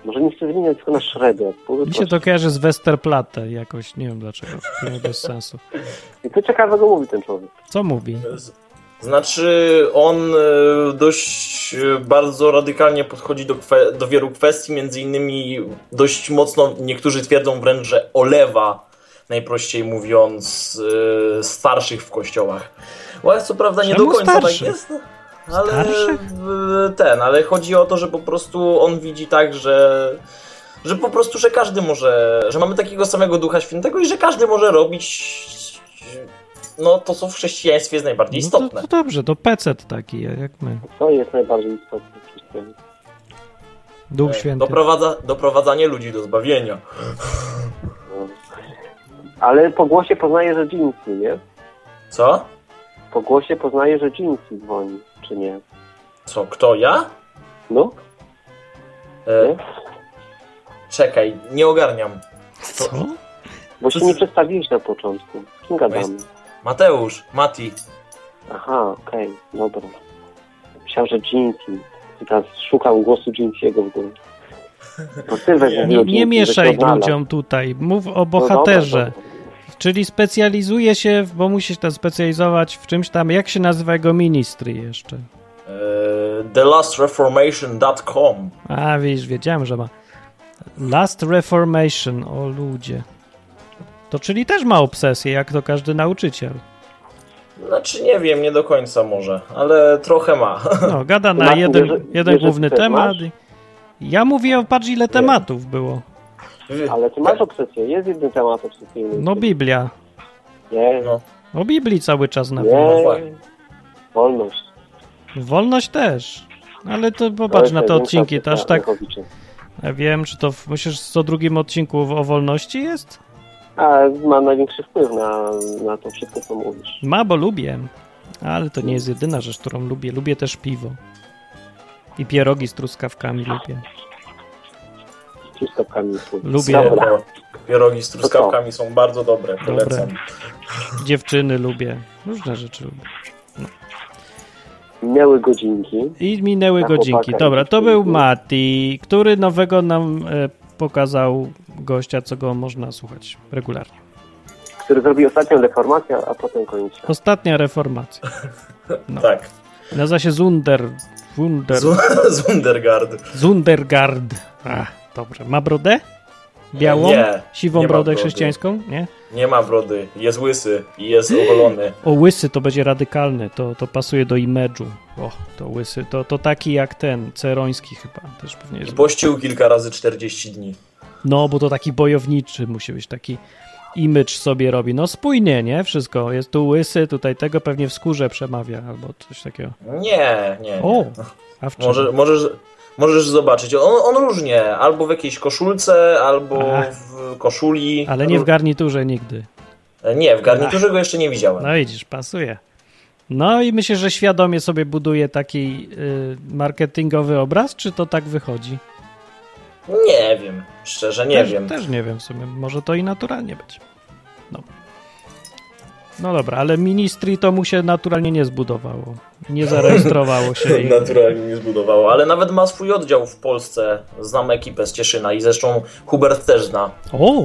Może nie chcę zmieniać tylko na Shredder. Mi się to kojarzy z Westerplatte jakoś, nie wiem dlaczego. To bez sensu. I co ciekawego mówi ten człowiek? Co mówi? Znaczy, on e, dość e, bardzo radykalnie podchodzi do, kwe, do wielu kwestii, między innymi dość mocno, niektórzy twierdzą wręcz, że olewa, najprościej mówiąc, e, starszych w kościołach. Bo co prawda nie Czemu do końca starszych? tak jest, ale Starszych? e, ten, ale chodzi o to, że po prostu on widzi tak, że że po prostu, że każdy może, że mamy takiego samego Ducha Świętego i że każdy może robić no to, co w chrześcijaństwie jest najbardziej No to, istotne. to dobrze, to pecet taki, jak my. Co jest najbardziej istotne w historii? Duch Święty. Doprowadza, doprowadzanie ludzi do zbawienia. No. Ale po głosie poznaje, że nie? Co? Po głosie poznaje, że Jinxie dzwoni, czy nie? Co, kto, ja? No, E, nie? czekaj, nie ogarniam. Co? Bo Co się nie ty- przedstawiłeś na początku. Z kim gadamy? Mateusz, Mati. Aha, okej, dobra. Myślałem, że Jinxie. I teraz szukam głosu Jinxiego w górę. No Nie, Nie, nie mieszaj ludziom tutaj. Mów o No bohaterze. dobra, dobra. Czyli specjalizuje się, w- bo musisz tam specjalizować w czymś tam. Jak się nazywa jego ministry jeszcze? E, TheLastReformation.com A, wiesz, wiedziałem, że ma. Last Reformation, o ludzie. To czyli też ma obsesję, jak to każdy nauczyciel. Znaczy nie wiem, nie do końca może, ale trochę ma. No, gada na jeden, jeden główny temat. Ja mówię, patrz ile tematów było. Ale ty masz obsesję, jest jeden temat obsesyjny. No Biblia. Nie, No. O Biblii cały czas na nie. fakt. Wolność. Wolność też. Ale to popatrz na te odcinki, to aż tak. Ja wiem, czy to w, myślisz, w 102 odcinku o wolności jest? A ma największy wpływ na, na to wszystko, co mówisz. Ma, bo lubię. Ale to nie jest jedyna rzecz, którą lubię. Lubię też piwo. I pierogi z truskawkami lubię. Z truskawkami. Lubię. Dobra. Dobre. Pierogi z truskawkami są bardzo dobre, polecam. Dziewczyny lubię. Różne rzeczy lubię. No. Minęły godzinki. I minęły godzinki. Dobra, to był. Mati, który nowego nam e, pokazał gościa, co go można słuchać regularnie. Który zrobił ostatnią deformację, a potem świata. Ostatnia reformacja. No. Tak. Nazywa się Zunder. Wunder, Z- Zundergard. Zundergard. Ach, dobrze. Ma brodę? Białą? Nie, Siwą nie brodę brody. chrześcijańską? Nie? Nie ma brody, jest łysy i jest ogolony. O, łysy to będzie radykalny, to, to pasuje do imidżu. O, to łysy, to, to taki jak ten, ceroński chyba, też pewnie I jest. pościł kilka razy 40 dni. No, bo to taki bojowniczy musi być, taki imidż sobie robi. No spójnie, nie? Wszystko. Jest tu łysy, tutaj tego pewnie w skórze przemawia, albo coś takiego. Nie, nie. O, a w czym? Może, możesz, możesz zobaczyć. On, on różnie. Albo w jakiejś koszulce, albo Ach. w koszuli. Ale nie w garniturze nigdy. Nie, w garniturze go jeszcze nie widziałem. No widzisz, pasuje. No i myślę, że świadomie sobie buduje taki y, marketingowy obraz, czy to tak wychodzi? Nie wiem, szczerze nie też, wiem. Też nie wiem w sumie. Może to i naturalnie być. No. No dobra, ale ministry to mu się naturalnie nie zbudowało. Nie zarejestrowało się. I... Naturalnie nie zbudowało, ale nawet ma swój oddział w Polsce. Znam ekipę z Cieszyna i zresztą Hubert też zna. O!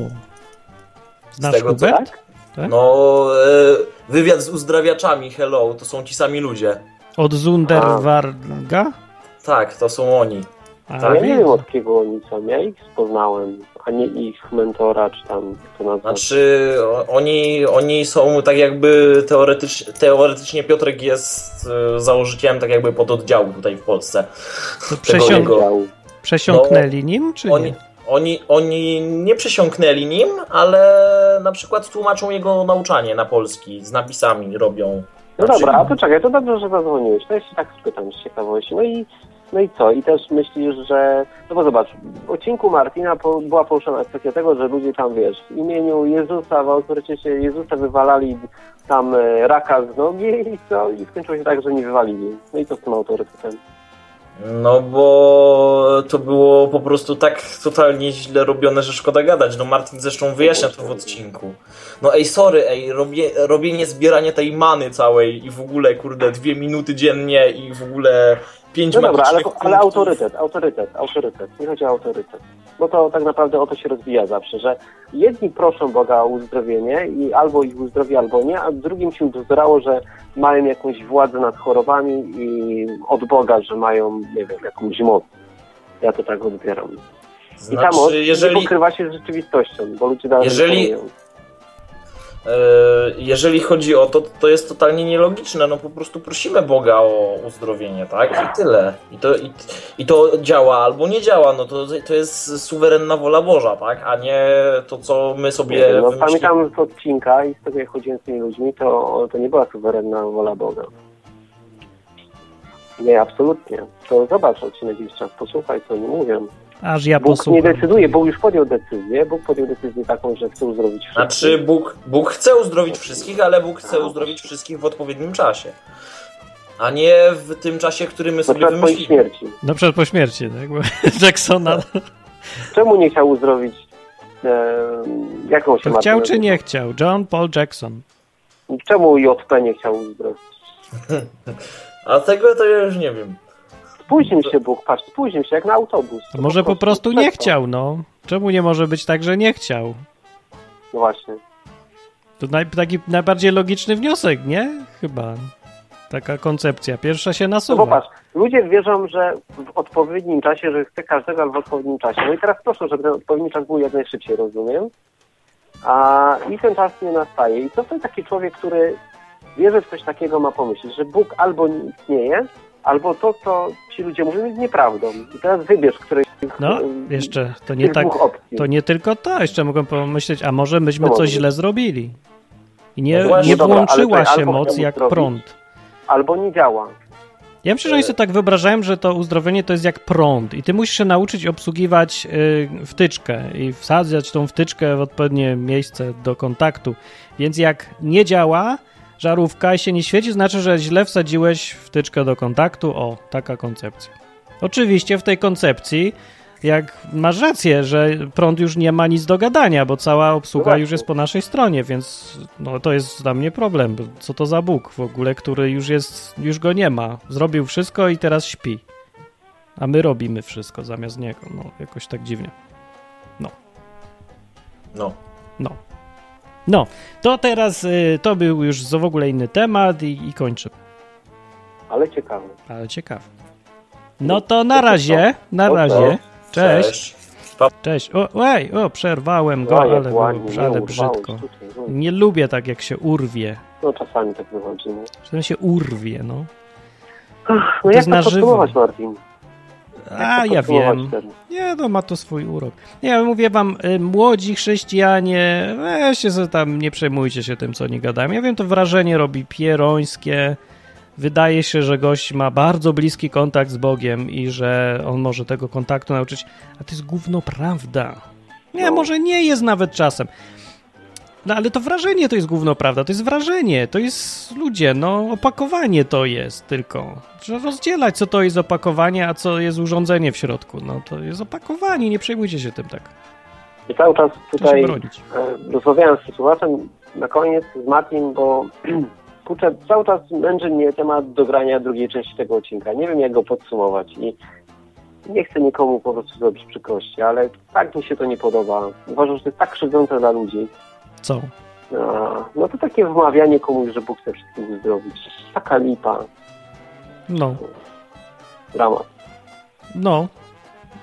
Znasz tego, co- Hubert? Tak? No, e, wywiad z uzdrawiaczami, hello, to są ci sami ludzie. Od Zunderwarga? Tak, to są oni. A, Tak. Ja nie wiem od kiego oni są. Ja ich poznałem, a nie ich mentora, czy tam to nazwać. Znaczy, oni, oni są tak jakby teoretycznie, teoretycznie Piotrek jest e, założycielem tak jakby pododdziału tutaj w Polsce. To jego- przesiąknęli nim, czy Oni, nie? oni, oni nie przesiąknęli nim, ale na przykład tłumaczą jego nauczanie na polski, z napisami robią. No Znaczy- dobra, a to czekaj, to dobrze, że zadzwoniłeś. To ja się tak spytam z ciekawości. No i, no i co? I też myślisz, że... No bo zobacz, w odcinku Martina po, była poruszona kwestia tego, że ludzie tam, wiesz, w imieniu Jezusa, w autorytecie Jezusa wywalali tam e, raka z nogi i co? I skończyło się tak, że nie wywalili. No i co z tym autorytetem? No bo to było po prostu tak totalnie źle robione, że szkoda gadać. No Martin zresztą wyjaśnia to w odcinku. No ej, sorry, ej, robie, robienie, zbieranie tej many całej i w ogóle, kurde, dwie minuty dziennie i w ogóle pięć No dobra, ale, ale autorytet, autorytet, autorytet. Nie chodzi o autorytet. Bo to tak naprawdę o to się rozwija zawsze, że jedni proszą Boga o uzdrowienie i albo ich uzdrowi, albo nie, a drugim się bzdrało, że mają jakąś władzę nad chorobami i od Boga, że mają, nie wiem, jakąś moc. Ja to tak odbieram. I ta moc Znaczy, nie jeżeli, pokrywa się z rzeczywistością, bo ludzie dalej Jeżeli- jeżeli chodzi o to, to jest totalnie nielogiczne. No po prostu prosimy Boga o uzdrowienie, tak? I tyle. I to, i, i to działa albo nie działa. No to, to jest suwerenna wola Boża, tak? A nie to, co my sobie no, wymyślimy. pamiętam z odcinka i z tego jak chodziłem z tymi ludźmi, to, to nie była suwerenna wola Boga. Nie, absolutnie. To zobacz odcinek jakiś czas, posłuchaj, co oni mówią. Aż ja Bóg nie posłucham. decyduje, Bóg już podjął decyzję, Bóg podjął decyzję taką, że chce uzdrowić wszystkich. Znaczy, Bóg, Bóg chce uzdrowić wszystkich, ale Bóg chce uzdrowić wszystkich w odpowiednim czasie. A nie w tym czasie, który my na sobie przykład po ich wymyślimy. śmierci. No przed po śmierci, tak? Bo Jacksona Czemu nie chciał uzdrowić e, jaką się chciał czy nie chciał? John Paul Jackson. Czemu JP nie chciał uzdrowić? A tego to ja już nie wiem. Spóźnił się Bóg, patrz, spóźnił się jak na autobus. To może po prostu nie przestał. chciał, no. Czemu nie może być tak, że nie chciał? No właśnie. To naj, taki najbardziej logiczny wniosek, nie? Chyba. Taka koncepcja. Pierwsza się No nasuwa. bo patrz, ludzie wierzą, że w odpowiednim czasie, że chce każdego, ale w odpowiednim czasie. No i teraz proszę, żeby ten odpowiedni czas był jak najszybciej, rozumiem? A i ten czas nie nastaje. I co to taki człowiek, który wierzy w coś takiego, ma pomyśleć, że Bóg albo nie istnieje, albo to, co ci ludzie mówią, jest nieprawdą. I teraz wybierz któreś z tych, No, jeszcze, to nie tak, to nie tylko to, jeszcze mogą pomyśleć, a może myśmy Co coś źle zrobili. I nie, No nie dobra, włączyła to się moc jak uzdrowić. prąd. Albo nie działa. Ja myślę, że oni sobie tak wyobrażają, że to uzdrowienie to jest jak prąd i ty musisz się nauczyć obsługiwać y, wtyczkę i wsadzać tą wtyczkę w odpowiednie miejsce do kontaktu. Więc jak nie działa żarówka i się nie świeci, znaczy, że źle wsadziłeś wtyczkę do kontaktu. O, taka koncepcja. Oczywiście w tej koncepcji jak masz rację, że prąd już nie ma nic do gadania, bo cała obsługa No już jest po naszej stronie, więc no, to jest dla mnie problem. Co to za Bóg w ogóle, który już jest, już go nie ma. Zrobił wszystko i teraz śpi. A my robimy wszystko zamiast niego. No, jakoś tak dziwnie. No. No. No, to teraz y, to był już w ogóle inny temat i, i kończę. Ale ciekawe. Ale ciekawe. No to na razie, na razie. Cześć. Cześć. O, ej, o, przerwałem go, No, ale, ale brzydko. no. Nie lubię tak, jak się urwie. No czasami tak wychodzi. No, Że się urwie, no. no To jak to podsumować, Martin? Jak A, ja wiem. Nie, no ma to swój urok. Nie, mówię wam, y, młodzi chrześcijanie, weźcie sobie tam, nie przejmujcie się tym, co nie gadają. Ja wiem, to wrażenie robi pierońskie. Wydaje się, że gość ma bardzo bliski kontakt z Bogiem i że on może tego kontaktu nauczyć, a to jest gówno prawda. Nie, No. może nie jest nawet czasem. No ale to wrażenie to jest gówno prawda, to jest wrażenie, to jest ludzie, no opakowanie to jest tylko. Trzeba rozdzielać, co to jest opakowanie, a co jest urządzenie w środku. No to jest opakowanie, nie przejmujcie się tym tak. I cały czas tutaj e, rozmawiałem z słuchaczem na koniec z Martin, bo kurczę, cały czas męczy mnie temat dogrania drugiej części tego odcinka. Nie wiem, jak go podsumować i nie chcę nikomu po prostu zrobić przykrości, ale tak mi się to nie podoba. Uważam, że to jest tak krzywdzące dla ludzi. Co? A, No to takie wmawianie komuś, że Bóg chce wszystkich uzdrowić. Taka lipa, No, dramat. no.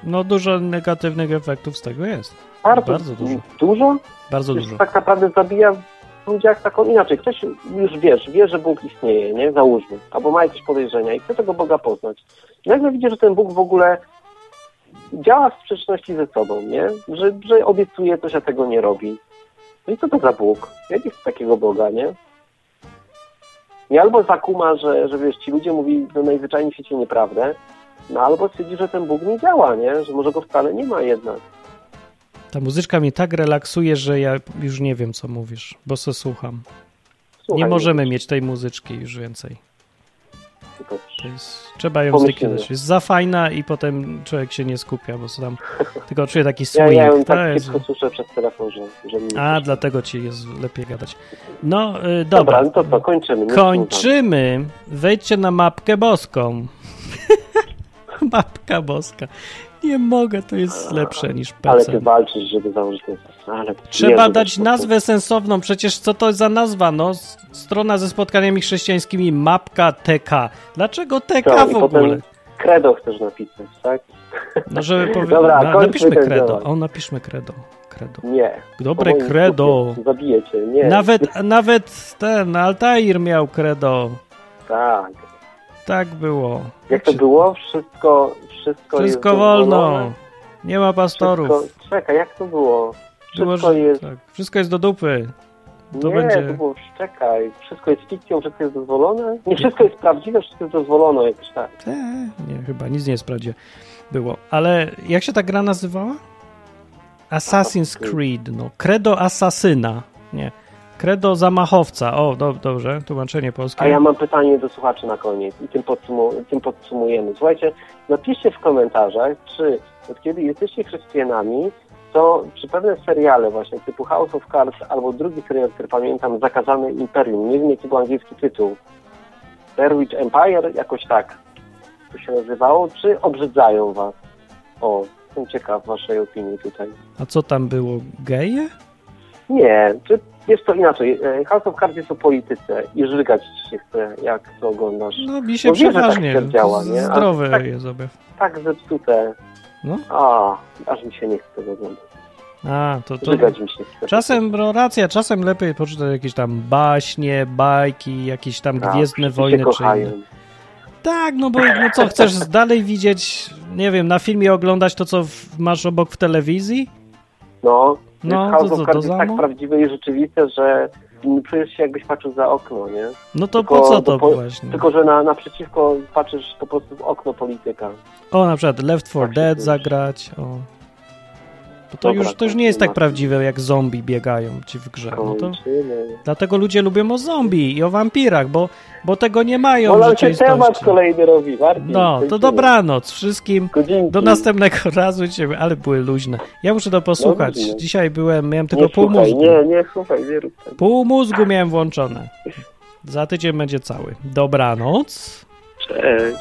No dużo negatywnych efektów z tego jest. Bardzo, Bardzo dużo. Dużo? Bardzo Już dużo. tak naprawdę zabija w ludziach taką inaczej. Ktoś już wiesz, wie, że Bóg istnieje, nie? Załóżmy. Albo ma jakieś podejrzenia i chce tego Boga poznać. Nagle widzi, że ten Bóg w ogóle działa w sprzeczności ze sobą, nie? Że, że obiecuje coś, a tego nie robi. No i co to za Bóg? Ja nie chcę takiego Boga, nie? I albo zakuma, że, że wiesz, ci ludzie mówili no najzwyczajniej w świecie nieprawdę, no albo stwierdzi, że ten Bóg nie działa, nie? Że może go wcale nie ma jednak. Ta muzyczka mnie tak relaksuje, że ja już nie wiem, co mówisz, bo se słucham. Słuchaj, nie możemy mieć tej muzyczki już więcej. Jest, trzeba ją zlikwidować. Jest za fajna i potem człowiek się nie skupia, bo co tam tylko czuje taki Ja, swing. ja ją to tak jest... słyszę przez telefon, że, że nie A, dlatego ci jest lepiej gadać. No, y, Dobra, dobra. no to co, kończymy. Kończymy. Wejdźcie na mapkę boską. Mapka boska. Nie mogę, to jest lepsze niż słucham. Ale ty walczysz, żeby założyć ten ale Trzeba dać nazwę sensowną. Przecież co to za nazwa? No, strona ze spotkaniami chrześcijańskimi, mapka TK. Dlaczego TK Co, i w ogóle? Credo chcesz napisać, tak? No, żeby powiedzieć. Dobra, kończmy napiszmy temat. O, napiszmy credo. credo. Nie. Dobre credo. Zabijecie, nie. Nawet, nawet ten Altair miał credo. Tak. Tak było. Jak to było? Wszystko, wszystko, Wszystko jest wolno. dozwolone. Nie ma pastorów. Wszystko... Czekaj, jak to było? Było, Wszystko że- jest... tak. Wszystko jest do dupy. To nie, będzie- to było, czekaj. Wszystko jest fikcją, wszystko jest dozwolone? Nie, wszystko jest prawdziwe, wszystko jest dozwolone, jakoś tak. Eee, nie, chyba nic nie jest prawdziwe. Było. Ale jak się ta gra nazywała? Assassin's Creed, no. Credo asasyna. Nie. Credo zamachowca. O, do, dobrze, tłumaczenie polskie. A ja mam pytanie do słuchaczy na koniec i tym, podsumu- tym podsumujemy. Słuchajcie, napiszcie w komentarzach, czy od kiedy jesteście chrześcijanami, to czy pewne seriale właśnie typu House of Cards albo drugi serial, który pamiętam, Zakazane Imperium, nie wiem jaki był angielski tytuł, Blair Witch Empire, jakoś tak to się nazywało, czy obrzydzają was? O, jestem ciekaw waszej opinii tutaj. A co tam było? Geje? Nie, czy jest to inaczej. E, House of Cards jest o polityce i żygać ci się chce, jak to oglądasz. No mi się No tak przeważnie. świat działa, nie? Ale Zdrowy tak- jest objaw. Tak zepsute. No. A, aż mi się nie chce oglądać. A, to, to Żygać mi się chce. czasem, no racja, czasem lepiej poczytać jakieś tam baśnie, bajki, jakieś tam Tak, Gwiezdne Wojny czy inne. Tak, no bo no co, chcesz dalej widzieć, nie wiem, na filmie oglądać to, co w, masz obok w telewizji? No, No, House to of co, Cards to jest tak prawdziwe i rzeczywiste, że czujesz się jakbyś patrzył za okno, nie? No to Tylko- po co to po- właśnie? Tylko, że na, naprzeciwko patrzysz po prostu w okno polityka. O, na przykład Left 4 Tak Dead zagrać, o. Bo to, Dobra, już, to już nie jest tak prawdziwe, jak zombie biegają ci w grze. No to, dlatego ludzie lubią o zombie i o wampirach, bo, bo tego nie mają No w rzeczywistości. temat kolejny robi, Martin. No, to dobranoc wszystkim. Godzinki. Do następnego razu, ale były luźne. Ja muszę to posłuchać. luźne. Dzisiaj byłem, miałem tylko Nie pół słuchaj, mózgu. nie, nie słuchaj, nie rób tego. Pół mózgu miałem włączone. Za tydzień będzie cały. Dobranoc. Cześć.